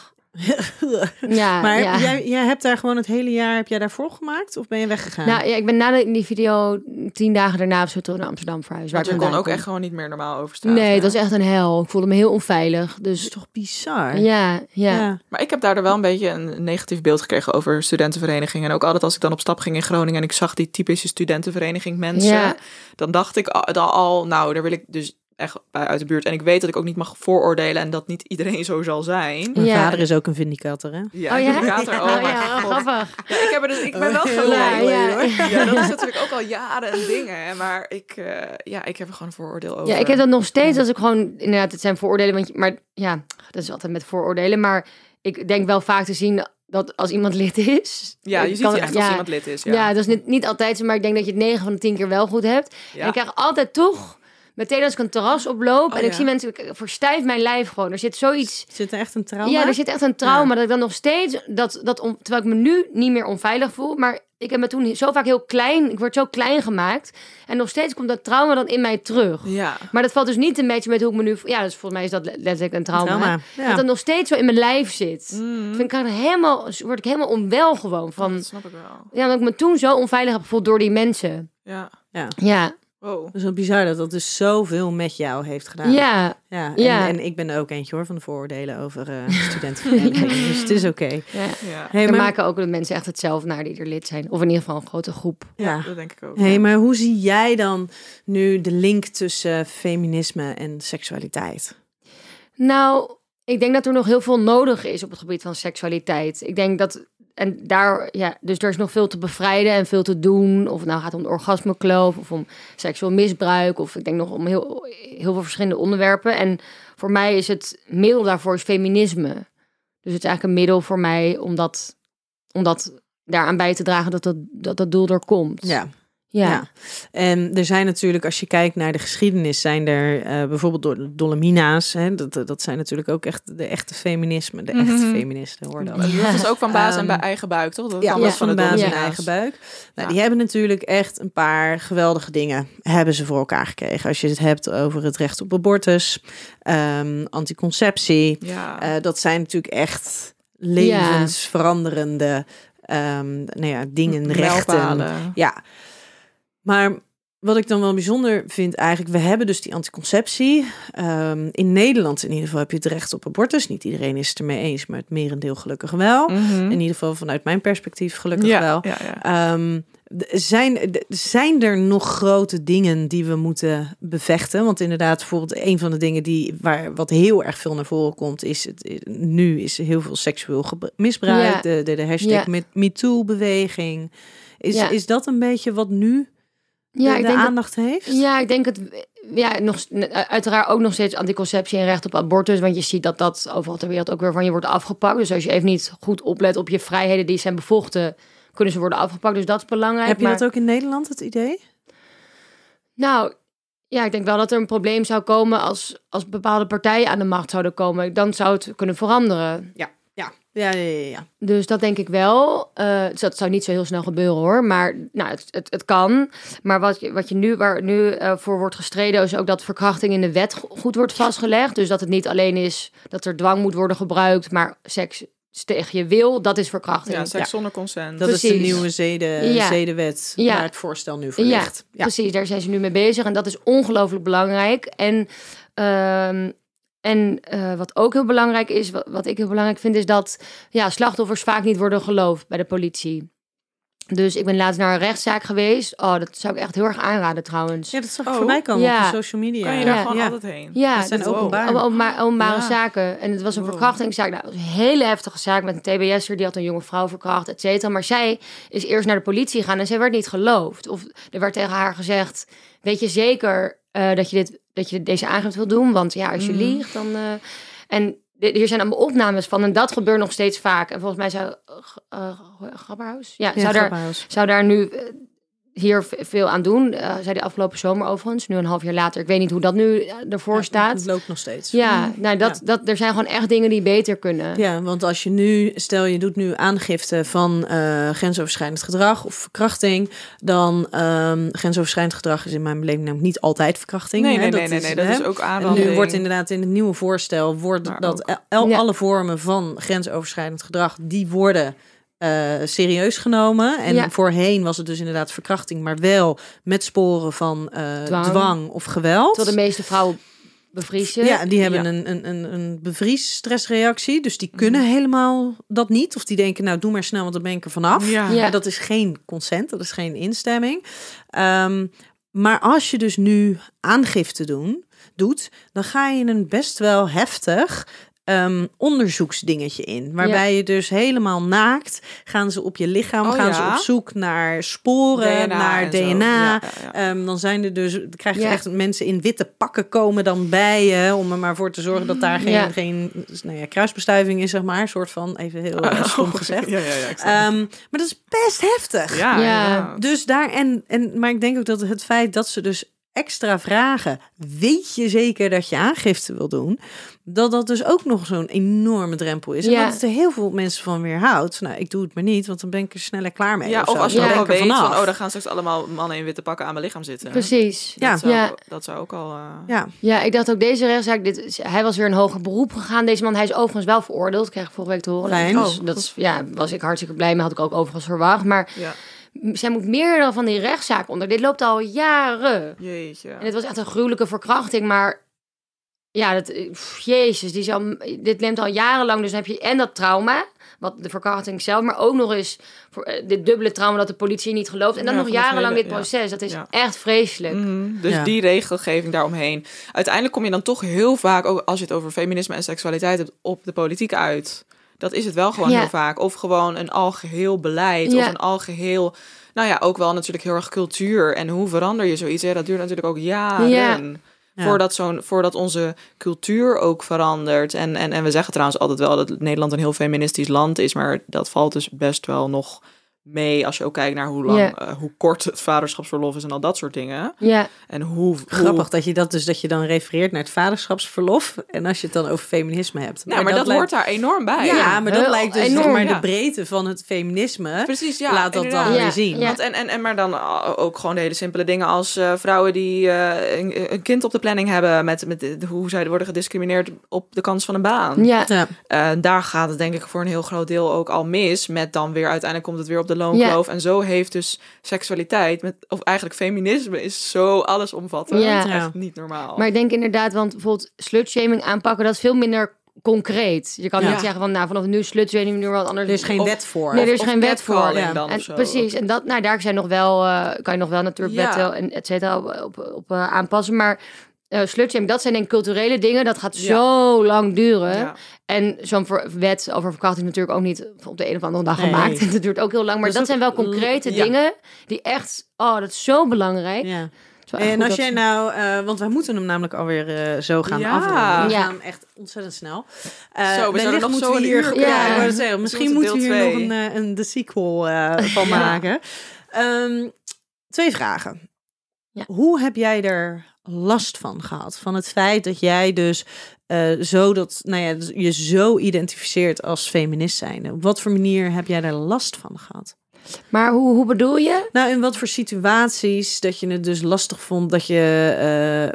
Ja, maar ja. jij, jij hebt daar gewoon het hele jaar, heb jij daarvoor gemaakt? Of ben je weggegaan? Nou ja, ik ben na de, die video tien dagen daarna of zo terug naar Amsterdam verhuisd. waar Want je ik kon ook kom. echt gewoon niet meer normaal over straat. Nee, het was echt een hel. Ik voelde me heel onveilig. dat is Dus toch bizar? ja, ja. Ja. Maar ik heb daardoor wel een beetje een negatief beeld gekregen over studentenverenigingen. En ook altijd als ik dan op stap ging in Groningen en ik zag die typische studentenvereniging mensen, Ja. dan dacht ik al, nou, daar wil ik dus echt bij uit de buurt. En ik weet dat ik ook niet mag vooroordelen en dat niet iedereen zo zal zijn. Mijn Ja. vader is ook een vindicator, hè? Ja, Oh ja? vindicator. Oh, Oh ja, god. grappig. Ja, ik, heb er dus, ik ben wel Heel gelijk. ja, ja, dat is natuurlijk ook al jaren een ding, hè. Maar ik, eh, ja, ik heb er gewoon een vooroordeel over. Ja, ik heb dat nog steeds als ik gewoon, inderdaad, het zijn vooroordelen. Want, je- maar ja, dat is altijd met vooroordelen. Maar ik denk wel vaak te zien dat als iemand lid is. Ja, je ziet kan- echt ja, als iemand lid is. Ja, Ja, dat is niet, niet altijd zo, maar ik denk dat je het 9 van de 10 keer wel goed hebt. Ja. En ik krijg altijd toch, meteen als ik een terras oploop Oh, en ik ja. zie mensen, ik verstijf mijn lijf gewoon. Er zit zoiets. Zit er echt een trauma? Ja, er zit echt een trauma Ja. dat ik dan nog steeds, dat, dat om, terwijl ik me nu niet meer onveilig voel, maar ik heb me toen zo vaak heel klein, ik word zo klein gemaakt en nog steeds komt dat trauma dan in mij terug. Ja. Maar dat valt dus niet een beetje met hoe ik me nu... Ja, dus volgens mij is dat le- letterlijk een trauma. Trauma, ja. Dat dat nog steeds zo in mijn lijf zit. Mm. Vind ik helemaal, word ik helemaal onwel gewoon van... Dat snap ik wel. Ja, omdat ik me toen zo onveilig heb gevoeld door die mensen. Ja. Ja, Wow. Dat is wel bizar dat dat dus zoveel met jou heeft gedaan. ja, Ja, en, Ja. en ik ben ook eentje hoor van de vooroordelen over eh studentenverenigingen. Dus het is oké. ja. Ja. Hey, maar, maken ook de mensen echt hetzelfde naar die er lid zijn. Of in ieder geval een grote groep. ja. Dat denk ik ook. Hey, maar hoe zie jij dan nu de link tussen feminisme en seksualiteit? Nou, ik denk dat er nog heel veel nodig is op het gebied van seksualiteit. Ik denk dat, en daar, ja, dus er is nog veel te bevrijden en veel te doen. Of het nou gaat om de orgasmekloof of om seksueel misbruik. Of ik denk nog om heel, heel veel verschillende onderwerpen. En voor mij is het middel daarvoor is feminisme. Dus het is eigenlijk een middel voor mij om dat, om dat daaraan bij te dragen dat dat, dat, dat doel er komt. Ja, ja. Ja. En er zijn natuurlijk, als je kijkt naar de geschiedenis, zijn er eh, bijvoorbeeld door de Dolomina's. Hè, dat, dat zijn natuurlijk ook echt de echte feminisme, de echte Mhm. feministen hoor dan. Dat is ook van baas en Ehm, bij eigen buik, toch? Dat Ja, dat dus van de baas in Dolomina's. eigen buik. Nou, Ja. Die hebben natuurlijk echt een paar geweldige dingen hebben ze voor elkaar gekregen. Als je het hebt over het recht op abortus, ehm, anticonceptie. Ja. Eh, dat zijn natuurlijk echt levensveranderende ehm, nou ja, dingen, rechten. Ja, maar wat ik dan wel bijzonder vind eigenlijk, we hebben dus die anticonceptie. Ehm, in Nederland in ieder geval heb je het recht op abortus. Niet iedereen is het ermee eens, maar het merendeel gelukkig wel. Mhm. In ieder geval vanuit mijn perspectief gelukkig ja, wel. Ja, ja. Ehm, zijn, zijn er nog grote dingen die we moeten bevechten? Want inderdaad, bijvoorbeeld een van de dingen die waar wat heel erg veel naar voren komt, is het nu is er heel veel seksueel misbruik. De, de, de hashtag met MeToo-beweging. Is, is dat een beetje wat nu Ja, de, ik de denk dat- aandacht heeft? Ja, ik denk het. Ja, nog, uiteraard ook nog steeds anticonceptie en recht op abortus. Want je ziet dat dat overal ter wereld ook weer van je wordt afgepakt. Dus als je even niet goed oplet op je vrijheden die zijn bevochten, kunnen ze worden afgepakt. Dus dat is belangrijk. Heb je maar, dat ook in Nederland, het idee? Nou, ja, ik denk wel dat er een probleem zou komen als, als bepaalde partijen aan de macht zouden komen. Dan zou het kunnen veranderen. Ja, ja, ja, ja. ja. Dus dat denk ik wel. Eh, dus dat zou niet zo heel snel gebeuren hoor. Maar nou, het, het, het kan. Maar wat je, wat je nu, waar nu eh, voor wordt gestreden, is ook dat verkrachting in de wet go- goed wordt vastgelegd. Dus dat het niet alleen is dat er dwang moet worden gebruikt, maar seks tegen je wil, dat is verkrachting. ja, seks zonder consent. Dat is de nieuwe zeden, Ja. zedenwet Ja. waar het voorstel nu voor Ja, ligt. Ja. Precies, daar zijn ze nu mee bezig. En dat is ongelooflijk belangrijk. En, ehm, En eh, wat ook heel belangrijk is, wat, wat ik heel belangrijk vind, is dat ja, slachtoffers vaak niet worden geloofd bij de politie. Dus ik ben laatst naar een rechtszaak geweest. Oh, dat zou ik echt heel erg aanraden trouwens. Ja, dat zag ik Oh. voorbij komen Ja. op de social media. Kan je Ja. daar gewoon ja. altijd heen? Ja, Dat zijn dat- openbaar. Openbare Ja. zaken. En het was een Wow. verkrachtingszaak. Nou, het was een hele heftige zaak met een TBS'er. Die had een jonge vrouw verkracht, et cetera. Maar zij is eerst naar de politie gegaan en zij werd niet geloofd. Of er werd tegen haar gezegd... Weet je zeker eh, dat, je dit, dat je deze aangifte wil doen? Want ja, als je Mhm. liegt, dan... eh, en hier zijn allemaal opnames van. En dat gebeurt nog steeds vaak. En volgens mij zou... Grabberhaus? Ja, Ja, zou daar zou daar nu hier veel aan doen. Eh zei die afgelopen zomer overigens, nu een half jaar later. Ik weet niet hoe dat nu eh, ervoor Ja, staat. Het loopt nog steeds. Ja, nou dat, dat, er zijn gewoon echt dingen die beter kunnen. Ja, want als je nu, stel je doet nu aangifte van eh, grensoverschrijdend gedrag of verkrachting, dan ehm grensoverschrijdend gedrag is in mijn beleving namelijk niet altijd verkrachting. Nee, hè, nee, nee, nee, nee, dat hè. is ook aanranding. nu wordt inderdaad in het nieuwe voorstel wordt Maar dat el- Ja. alle vormen van grensoverschrijdend gedrag die worden eh, serieus genomen. En Ja. voorheen was het dus inderdaad verkrachting, maar wel met sporen van eh, Dwang. dwang. of geweld. Terwijl de meeste vrouwen bevriezen. Ja, die hebben Ja. een, een, een, een bevriesstressreactie. Dus die kunnen helemaal dat niet. Of die denken, nou doe maar snel, want dan ben ik er vanaf. Ja. Ja. Dat is geen consent, dat is geen instemming. Ehm, maar als je dus nu aangifte doen, doet, dan ga je een best wel heftig ehm, onderzoeksdingetje in. Waarbij je dus helemaal naakt gaan ze op je lichaam, Oh, gaan ja? ze op zoek naar sporen, naar. DNA. Ja, ja, ja. Ehm, dan zijn er dus, krijg je Ja. echt mensen in witte pakken komen dan bij je, om er maar voor te zorgen dat daar geen, Ja. geen nou ja, kruisbestuiving is, zeg maar. Een soort van, even heel eh, stom gezegd. Ja, ja, ja. ik snap Ehm, maar dat is best heftig. ja. Dus daar, en, en, maar ik denk ook dat het feit dat ze dus extra vragen, weet je zeker dat je aangifte wil doen, dat dat dus ook nog zo'n enorme drempel is. En Ja. dat het er heel veel mensen van weerhoudt. Nou, ik doe het maar niet, want dan ben ik er sneller klaar mee. Ja, of, als je Dan ook al weet van, oh, dan gaan straks allemaal mannen in witte pakken aan mijn lichaam zitten. Precies. Ja. Dat zou, Ja. dat zou ook al... eh, Ja, Ja, ik dacht ook deze rechtszaak, dit, hij was weer een hoger beroep gegaan. Deze man, hij is overigens wel veroordeeld, kreeg ik vorige week te horen. Fijn. Dus Oh, dat is, ja, was ik hartstikke blij mee, had ik ook overigens verwacht. Maar ja. zij moet meer dan van die rechtszaak onder. Dit loopt al jaren. Jeetje. En het was echt een gruwelijke verkrachting, maar ja, dat, pff, jezus, die is al, dit neemt al jarenlang. Dus dan heb je en dat trauma, wat de verkrachting zelf, maar ook nog eens voor, eh, dit dubbele trauma dat de politie niet gelooft. En dan Ja, nog jarenlang hele- dit ja. proces. Dat is Ja. echt vreselijk. Mhm, Dus Ja. die regelgeving daaromheen. Uiteindelijk kom je dan toch heel vaak, ook als je het over feminisme en seksualiteit hebt, op de politiek uit. Dat is het wel gewoon Ja. heel vaak. Of gewoon een algeheel beleid. Of een algeheel, nou ja, ook wel natuurlijk heel erg cultuur. En hoe verander je zoiets? Hè? Dat duurt natuurlijk ook jaren. Ja. Voordat, zo'n, voordat onze cultuur ook verandert. En, en, en we zeggen trouwens altijd wel dat Nederland een heel feministisch land is. Maar dat valt dus best wel nog mee als je ook kijkt naar hoe lang, Ja. eh, hoe kort het vaderschapsverlof is en al dat soort dingen. Ja, En hoe, grappig hoe- dat je dat dus dat je dan refereert naar het vaderschapsverlof en als je het dan over feminisme hebt. Nou, maar dat, lijkt- hoort daar enorm bij. Ja, Ja, maar dat heel lijkt dus enorm, maar ja. de breedte van het feminisme. Precies, ja. Laat dat inderdaad. dan Ja, weer zien. ja. Want en, en, en maar dan uh, ook gewoon de hele simpele dingen als eh, vrouwen die eh, een, een kind op de planning hebben met, met de- hoe zij worden gediscrimineerd op de kans van een baan. ja. Ja. Eh, daar gaat het denk ik voor een heel groot deel ook al mis. Met dan weer uiteindelijk komt het weer op de loonkloof. En zo heeft dus seksualiteit, met, of eigenlijk feminisme, is zo allesomvattend. Ja. Echt Ja. niet normaal. Maar ik denk inderdaad, want bijvoorbeeld slutshaming aanpakken, dat is veel minder concreet. Je kan Ja. niet zeggen van, nou, vanaf nu slutshaming, nu wat anders. Er is geen Of- wet voor. Nee, er is Of geen wet voor. Ja. dan En, of zo. precies, en dat, nou, daar zijn nog wel, eh, kan je nog wel natuurlijk Ja. wetten en et cetera op, op, op, eh, aanpassen. Maar eh slutshaming, dat zijn denk ik culturele dingen. Dat gaat Ja. zo lang duren. Ja. En zo'n wet over verkrachting is natuurlijk ook niet op de een of andere dag Nee. gemaakt. En dat duurt ook heel lang. Maar Dat dat, zijn wel concrete ja. dingen die echt, oh, dat is zo belangrijk. Ja. En als jij nou, eh, want wij moeten hem namelijk alweer eh, zo gaan Ja. afronden. We Ja. gaan echt ontzettend snel. Eh, Zo, we zouden wellicht nog moeten zo hier, uur ja, zeggen, misschien moeten we hier nog een, een de sequel eh, van Ja. maken. Ehm, twee vragen. Ja. Hoe heb jij er last van gehad? Van het feit dat jij dus eh, zo dat, nou ja, je zo identificeert als feminist zijnde. Op wat voor manier heb jij daar last van gehad? Maar hoe, hoe bedoel je? Nou, in wat voor situaties dat je het dus lastig vond dat je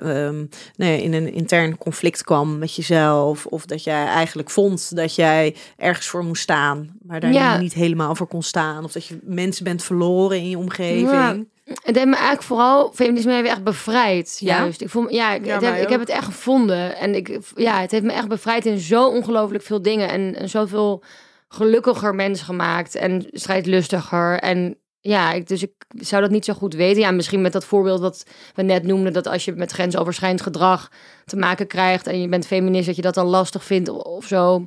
ehm, nou ja, in een intern conflict kwam met jezelf, of dat jij eigenlijk vond dat jij ergens voor moest staan, maar daar Ja. niet helemaal voor kon staan, of dat je mensen bent verloren in je omgeving. Ja. Het heeft me eigenlijk vooral, feminisme heeft me echt bevrijd. Ja? Juist. Ik, voel, ja, ik, Ja, het heb, ik het echt gevonden. En ik, ja, het heeft me echt bevrijd in zo ongelooflijk veel dingen. En, en zoveel gelukkiger mens gemaakt. En strijdlustiger. En ja, ik, dus ik zou dat niet zo goed weten. Ja, misschien met dat voorbeeld wat we net noemden. Dat als je met grensoverschrijdend gedrag te maken krijgt. En je bent feminist, dat je dat dan lastig vindt of, of zo.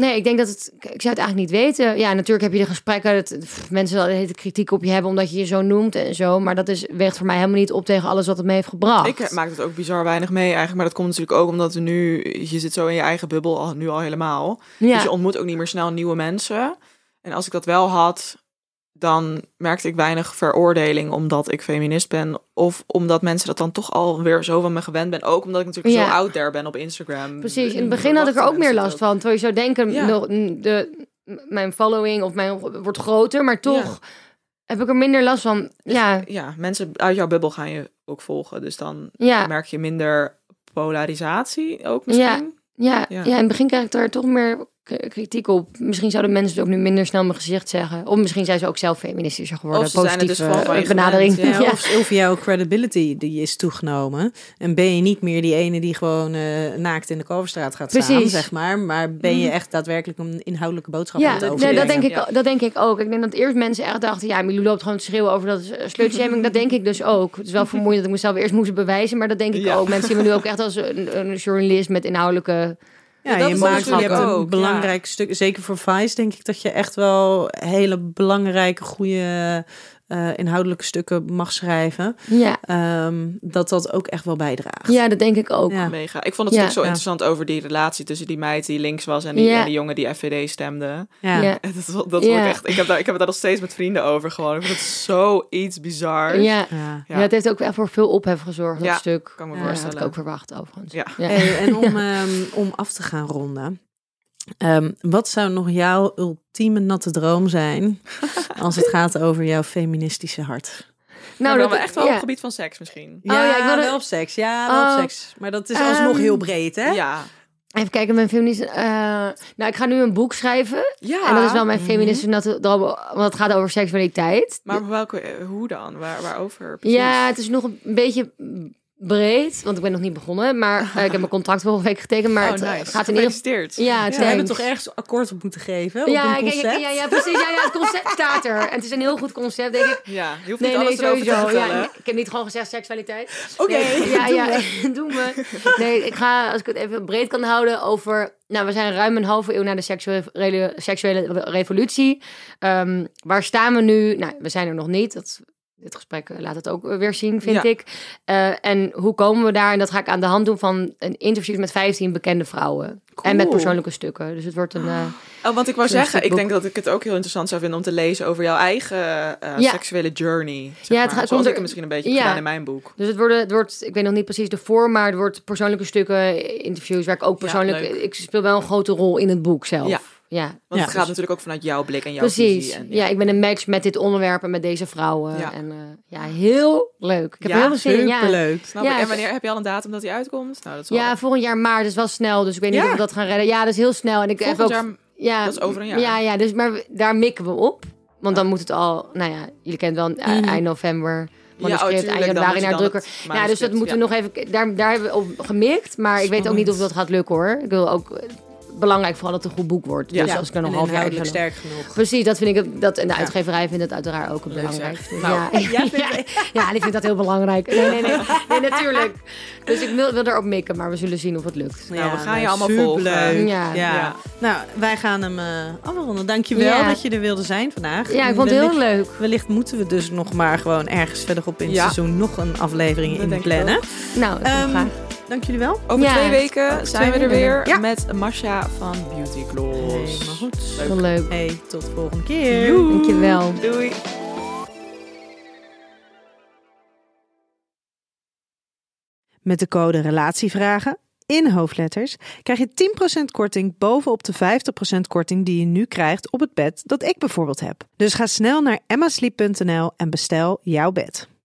Nee, ik denk dat het. Ik zou het eigenlijk niet weten. Ja, natuurlijk heb je de gesprekken. Dat pff, mensen wel de kritiek op je hebben omdat je je zo noemt en zo. Maar dat is, weegt voor mij helemaal niet op tegen alles wat het me heeft gebracht. Ik maak het ook bizar weinig mee eigenlijk. Maar dat komt natuurlijk ook omdat we nu... Je zit zo in je eigen bubbel, al, nu al helemaal. ja. Dus je ontmoet ook niet meer snel nieuwe mensen. En als ik dat wel had, dan merkte ik weinig veroordeling omdat ik feminist ben. Of omdat mensen dat dan toch alweer zo van me gewend ben. Ook omdat ik natuurlijk Ja. zo out there ben op Instagram. Precies. In het begin had ik er ook meer last van. Terwijl je zou denken, Ja. de, mijn following of mijn wordt groter, maar toch heb ik er minder last van. Ja, Ja, mensen uit jouw bubbel gaan je ook volgen. Dus dan merk je minder polarisatie ook misschien. ja, Ja. ja. In het begin krijg ik daar toch meer kritiek op. Misschien zouden mensen het ook nu minder snel mijn gezicht zeggen. Of misschien zijn ze ook zelf feministischer geworden. Of ze zijn het dus Positieve je benadering. gewend, Ja, Ja. Of, of jouw credibility die is toegenomen. En ben je niet meer die ene die gewoon eh, naakt in de Koverstraat gaat staan, zeg maar. Maar ben je echt daadwerkelijk een inhoudelijke boodschap aan Ja, het nee, overbrengen. dat, denk ik, dat denk ik ook. Ik denk dat eerst mensen echt dachten... ja, Milou loopt gewoon te schreeuwen over dat slutshaming. Dat denk ik dus ook. Het is wel vermoeiend dat ik mezelf eerst moest bewijzen... maar dat denk ik Ja. ook. Mensen zien me nu ook echt als een, een journalist met inhoudelijke... Ja, je maakt je hebt een ook, ja. belangrijk stuk. Zeker voor Vice denk ik dat je echt wel hele belangrijke, goede eh, inhoudelijke stukken mag schrijven. Ja, Ehm, dat dat ook echt wel bijdraagt. ja dat denk ik ook. Ja. Mega. Ik vond het Ja. natuurlijk zo Ja. interessant over die relatie tussen die meid die links was en die, Ja. en die jongen die FVD stemde. Ja. Dat, dat echt. Ik heb, daar, ik heb het daar nog steeds met vrienden over gewoon. Ik vind het zoiets bizar. Ja. Ja. Het heeft ook echt voor veel ophef gezorgd, dat Ja, stuk. kan ik me Ja, dat had voorstellen. ik ook verwacht, overigens. Ja. Hey, en om, ehm, om af te gaan ronden. Ehm, wat zou nog jouw ultieme natte droom zijn als het gaat over jouw feministische hart? Nou, dat dat echt wel op ja. het gebied van seks misschien. Oh, ja, ik wilde- wel op seks. Ja, wel Oh. op seks. Maar dat is alsnog Ehm, heel breed, hè? Ja. Even kijken, mijn feminist... eh, nou, ik ga nu een boek schrijven. Ja. En dat is wel mijn Mhm. feministische natte droom, want het gaat over seksualiteit. Maar welke, hoe dan? Waar, waarover? Precies? Ja, het is nog een beetje breed, want ik ben nog niet begonnen. Maar eh, ik heb mijn contract vorige week getekend, maar oh, het eh, nice. gaat in ieder geval... Ja, het We hebben toch ergens akkoord op moeten geven? Op Ja, een concept? ja, ja, precies. Ja, ja, het concept staat er. En het is een heel goed concept, denk ik. Ja, je hoeft Nee, niet nee, te sowieso. Ja, ik heb niet gewoon gezegd seksualiteit. Oké, Nee, ja, ja, doen we. Nee, ik ga, als ik het even breed kan houden, over... Nou, we zijn ruim een halve eeuw na de seksuele, seksuele revolutie. Ehm, waar staan we nu? Nou, we zijn er nog niet. Dat, dit gesprek eh, laat het ook weer zien, vind Ja. ik. Eh, en hoe komen we daar? En dat ga ik aan de hand doen van een interview met 15 bekende vrouwen. En met persoonlijke stukken. Dus het wordt een... eh, Oh, want ik wou zeggen, ik denk dat ik het ook heel interessant zou vinden om te lezen over jouw eigen Ja. seksuele journey. Zeg Ja, het gaat- Zoals ik er- het misschien een beetje Ja. in mijn boek. Dus het, worden, het wordt, ik weet nog niet precies de vorm, maar het wordt persoonlijke stukken, interviews, waar ik ook persoonlijk, ik speel wel een grote rol in het boek zelf. Ja. Want Ja, het gaat natuurlijk ook vanuit jouw blik en jouw Precies. visie. En, ja. ik ben een match met dit onderwerp en met deze vrouwen. Ja. En eh, ja, heel leuk. Ik heb Ja, heel veel zin in. Ja. Superleuk. Snap Ja, ik. En wanneer heb je al een datum dat hij uitkomt? Nou, dat is wel ja, volgend jaar maart is wel snel, dus ik weet niet Ja. of we dat gaan redden. Ja, dat is heel snel. En ik heb volgend ook, jaar. ja, dat is over een jaar. Ja, ja, dus maar daar mikken we op. Want dan moet het al, nou ja, jullie kennen wel, eh, Mhm. eind november. Ja, oh, Manuscript, tuurlijk, eind januari naar drukker. Ja, dus dat manuscript, moeten we nog even. Daar, daar hebben we op gemikt. Maar ik weet ook niet of dat gaat lukken hoor. Ik wil ook belangrijk vooral dat het een goed boek wordt. Ja. Dus als ik er nog half jaar sterk genoeg. Precies, dat vind ik. het- Dat, en de uitgeverij vindt het uiteraard ook Leuk belangrijk. Nou, ja, ja, ja, die vindt dat heel belangrijk. Nee, nee, nee, nee, natuurlijk. Dus ik wil, wil erop mikken, maar we zullen zien of het lukt. Nou, we gaan je allemaal volgen. Ja. Ja. Ja. Nou, wij gaan hem eh afronden. Dankjewel Ja. dat je er wilde zijn vandaag. Ja, ik vond het heel leuk. Wellicht moeten we dus nog maar gewoon ergens verderop in het Ja. seizoen nog een aflevering Dat in ik plannen. Nou, ik wil Ehm, graag. Dank jullie wel. Over Ja. twee weken zijn we er weer. Ja. met Masha van Beauty Gloss. Helemaal goed. Heel leuk. Hey, tot de volgende keer. Dankjewel. Doei. Met de code Relatievragen in hoofdletters krijg je 10% korting bovenop de 50% korting die je nu krijgt op het bed dat ik bijvoorbeeld heb. Dus ga snel naar emmasleep.nl en bestel jouw bed.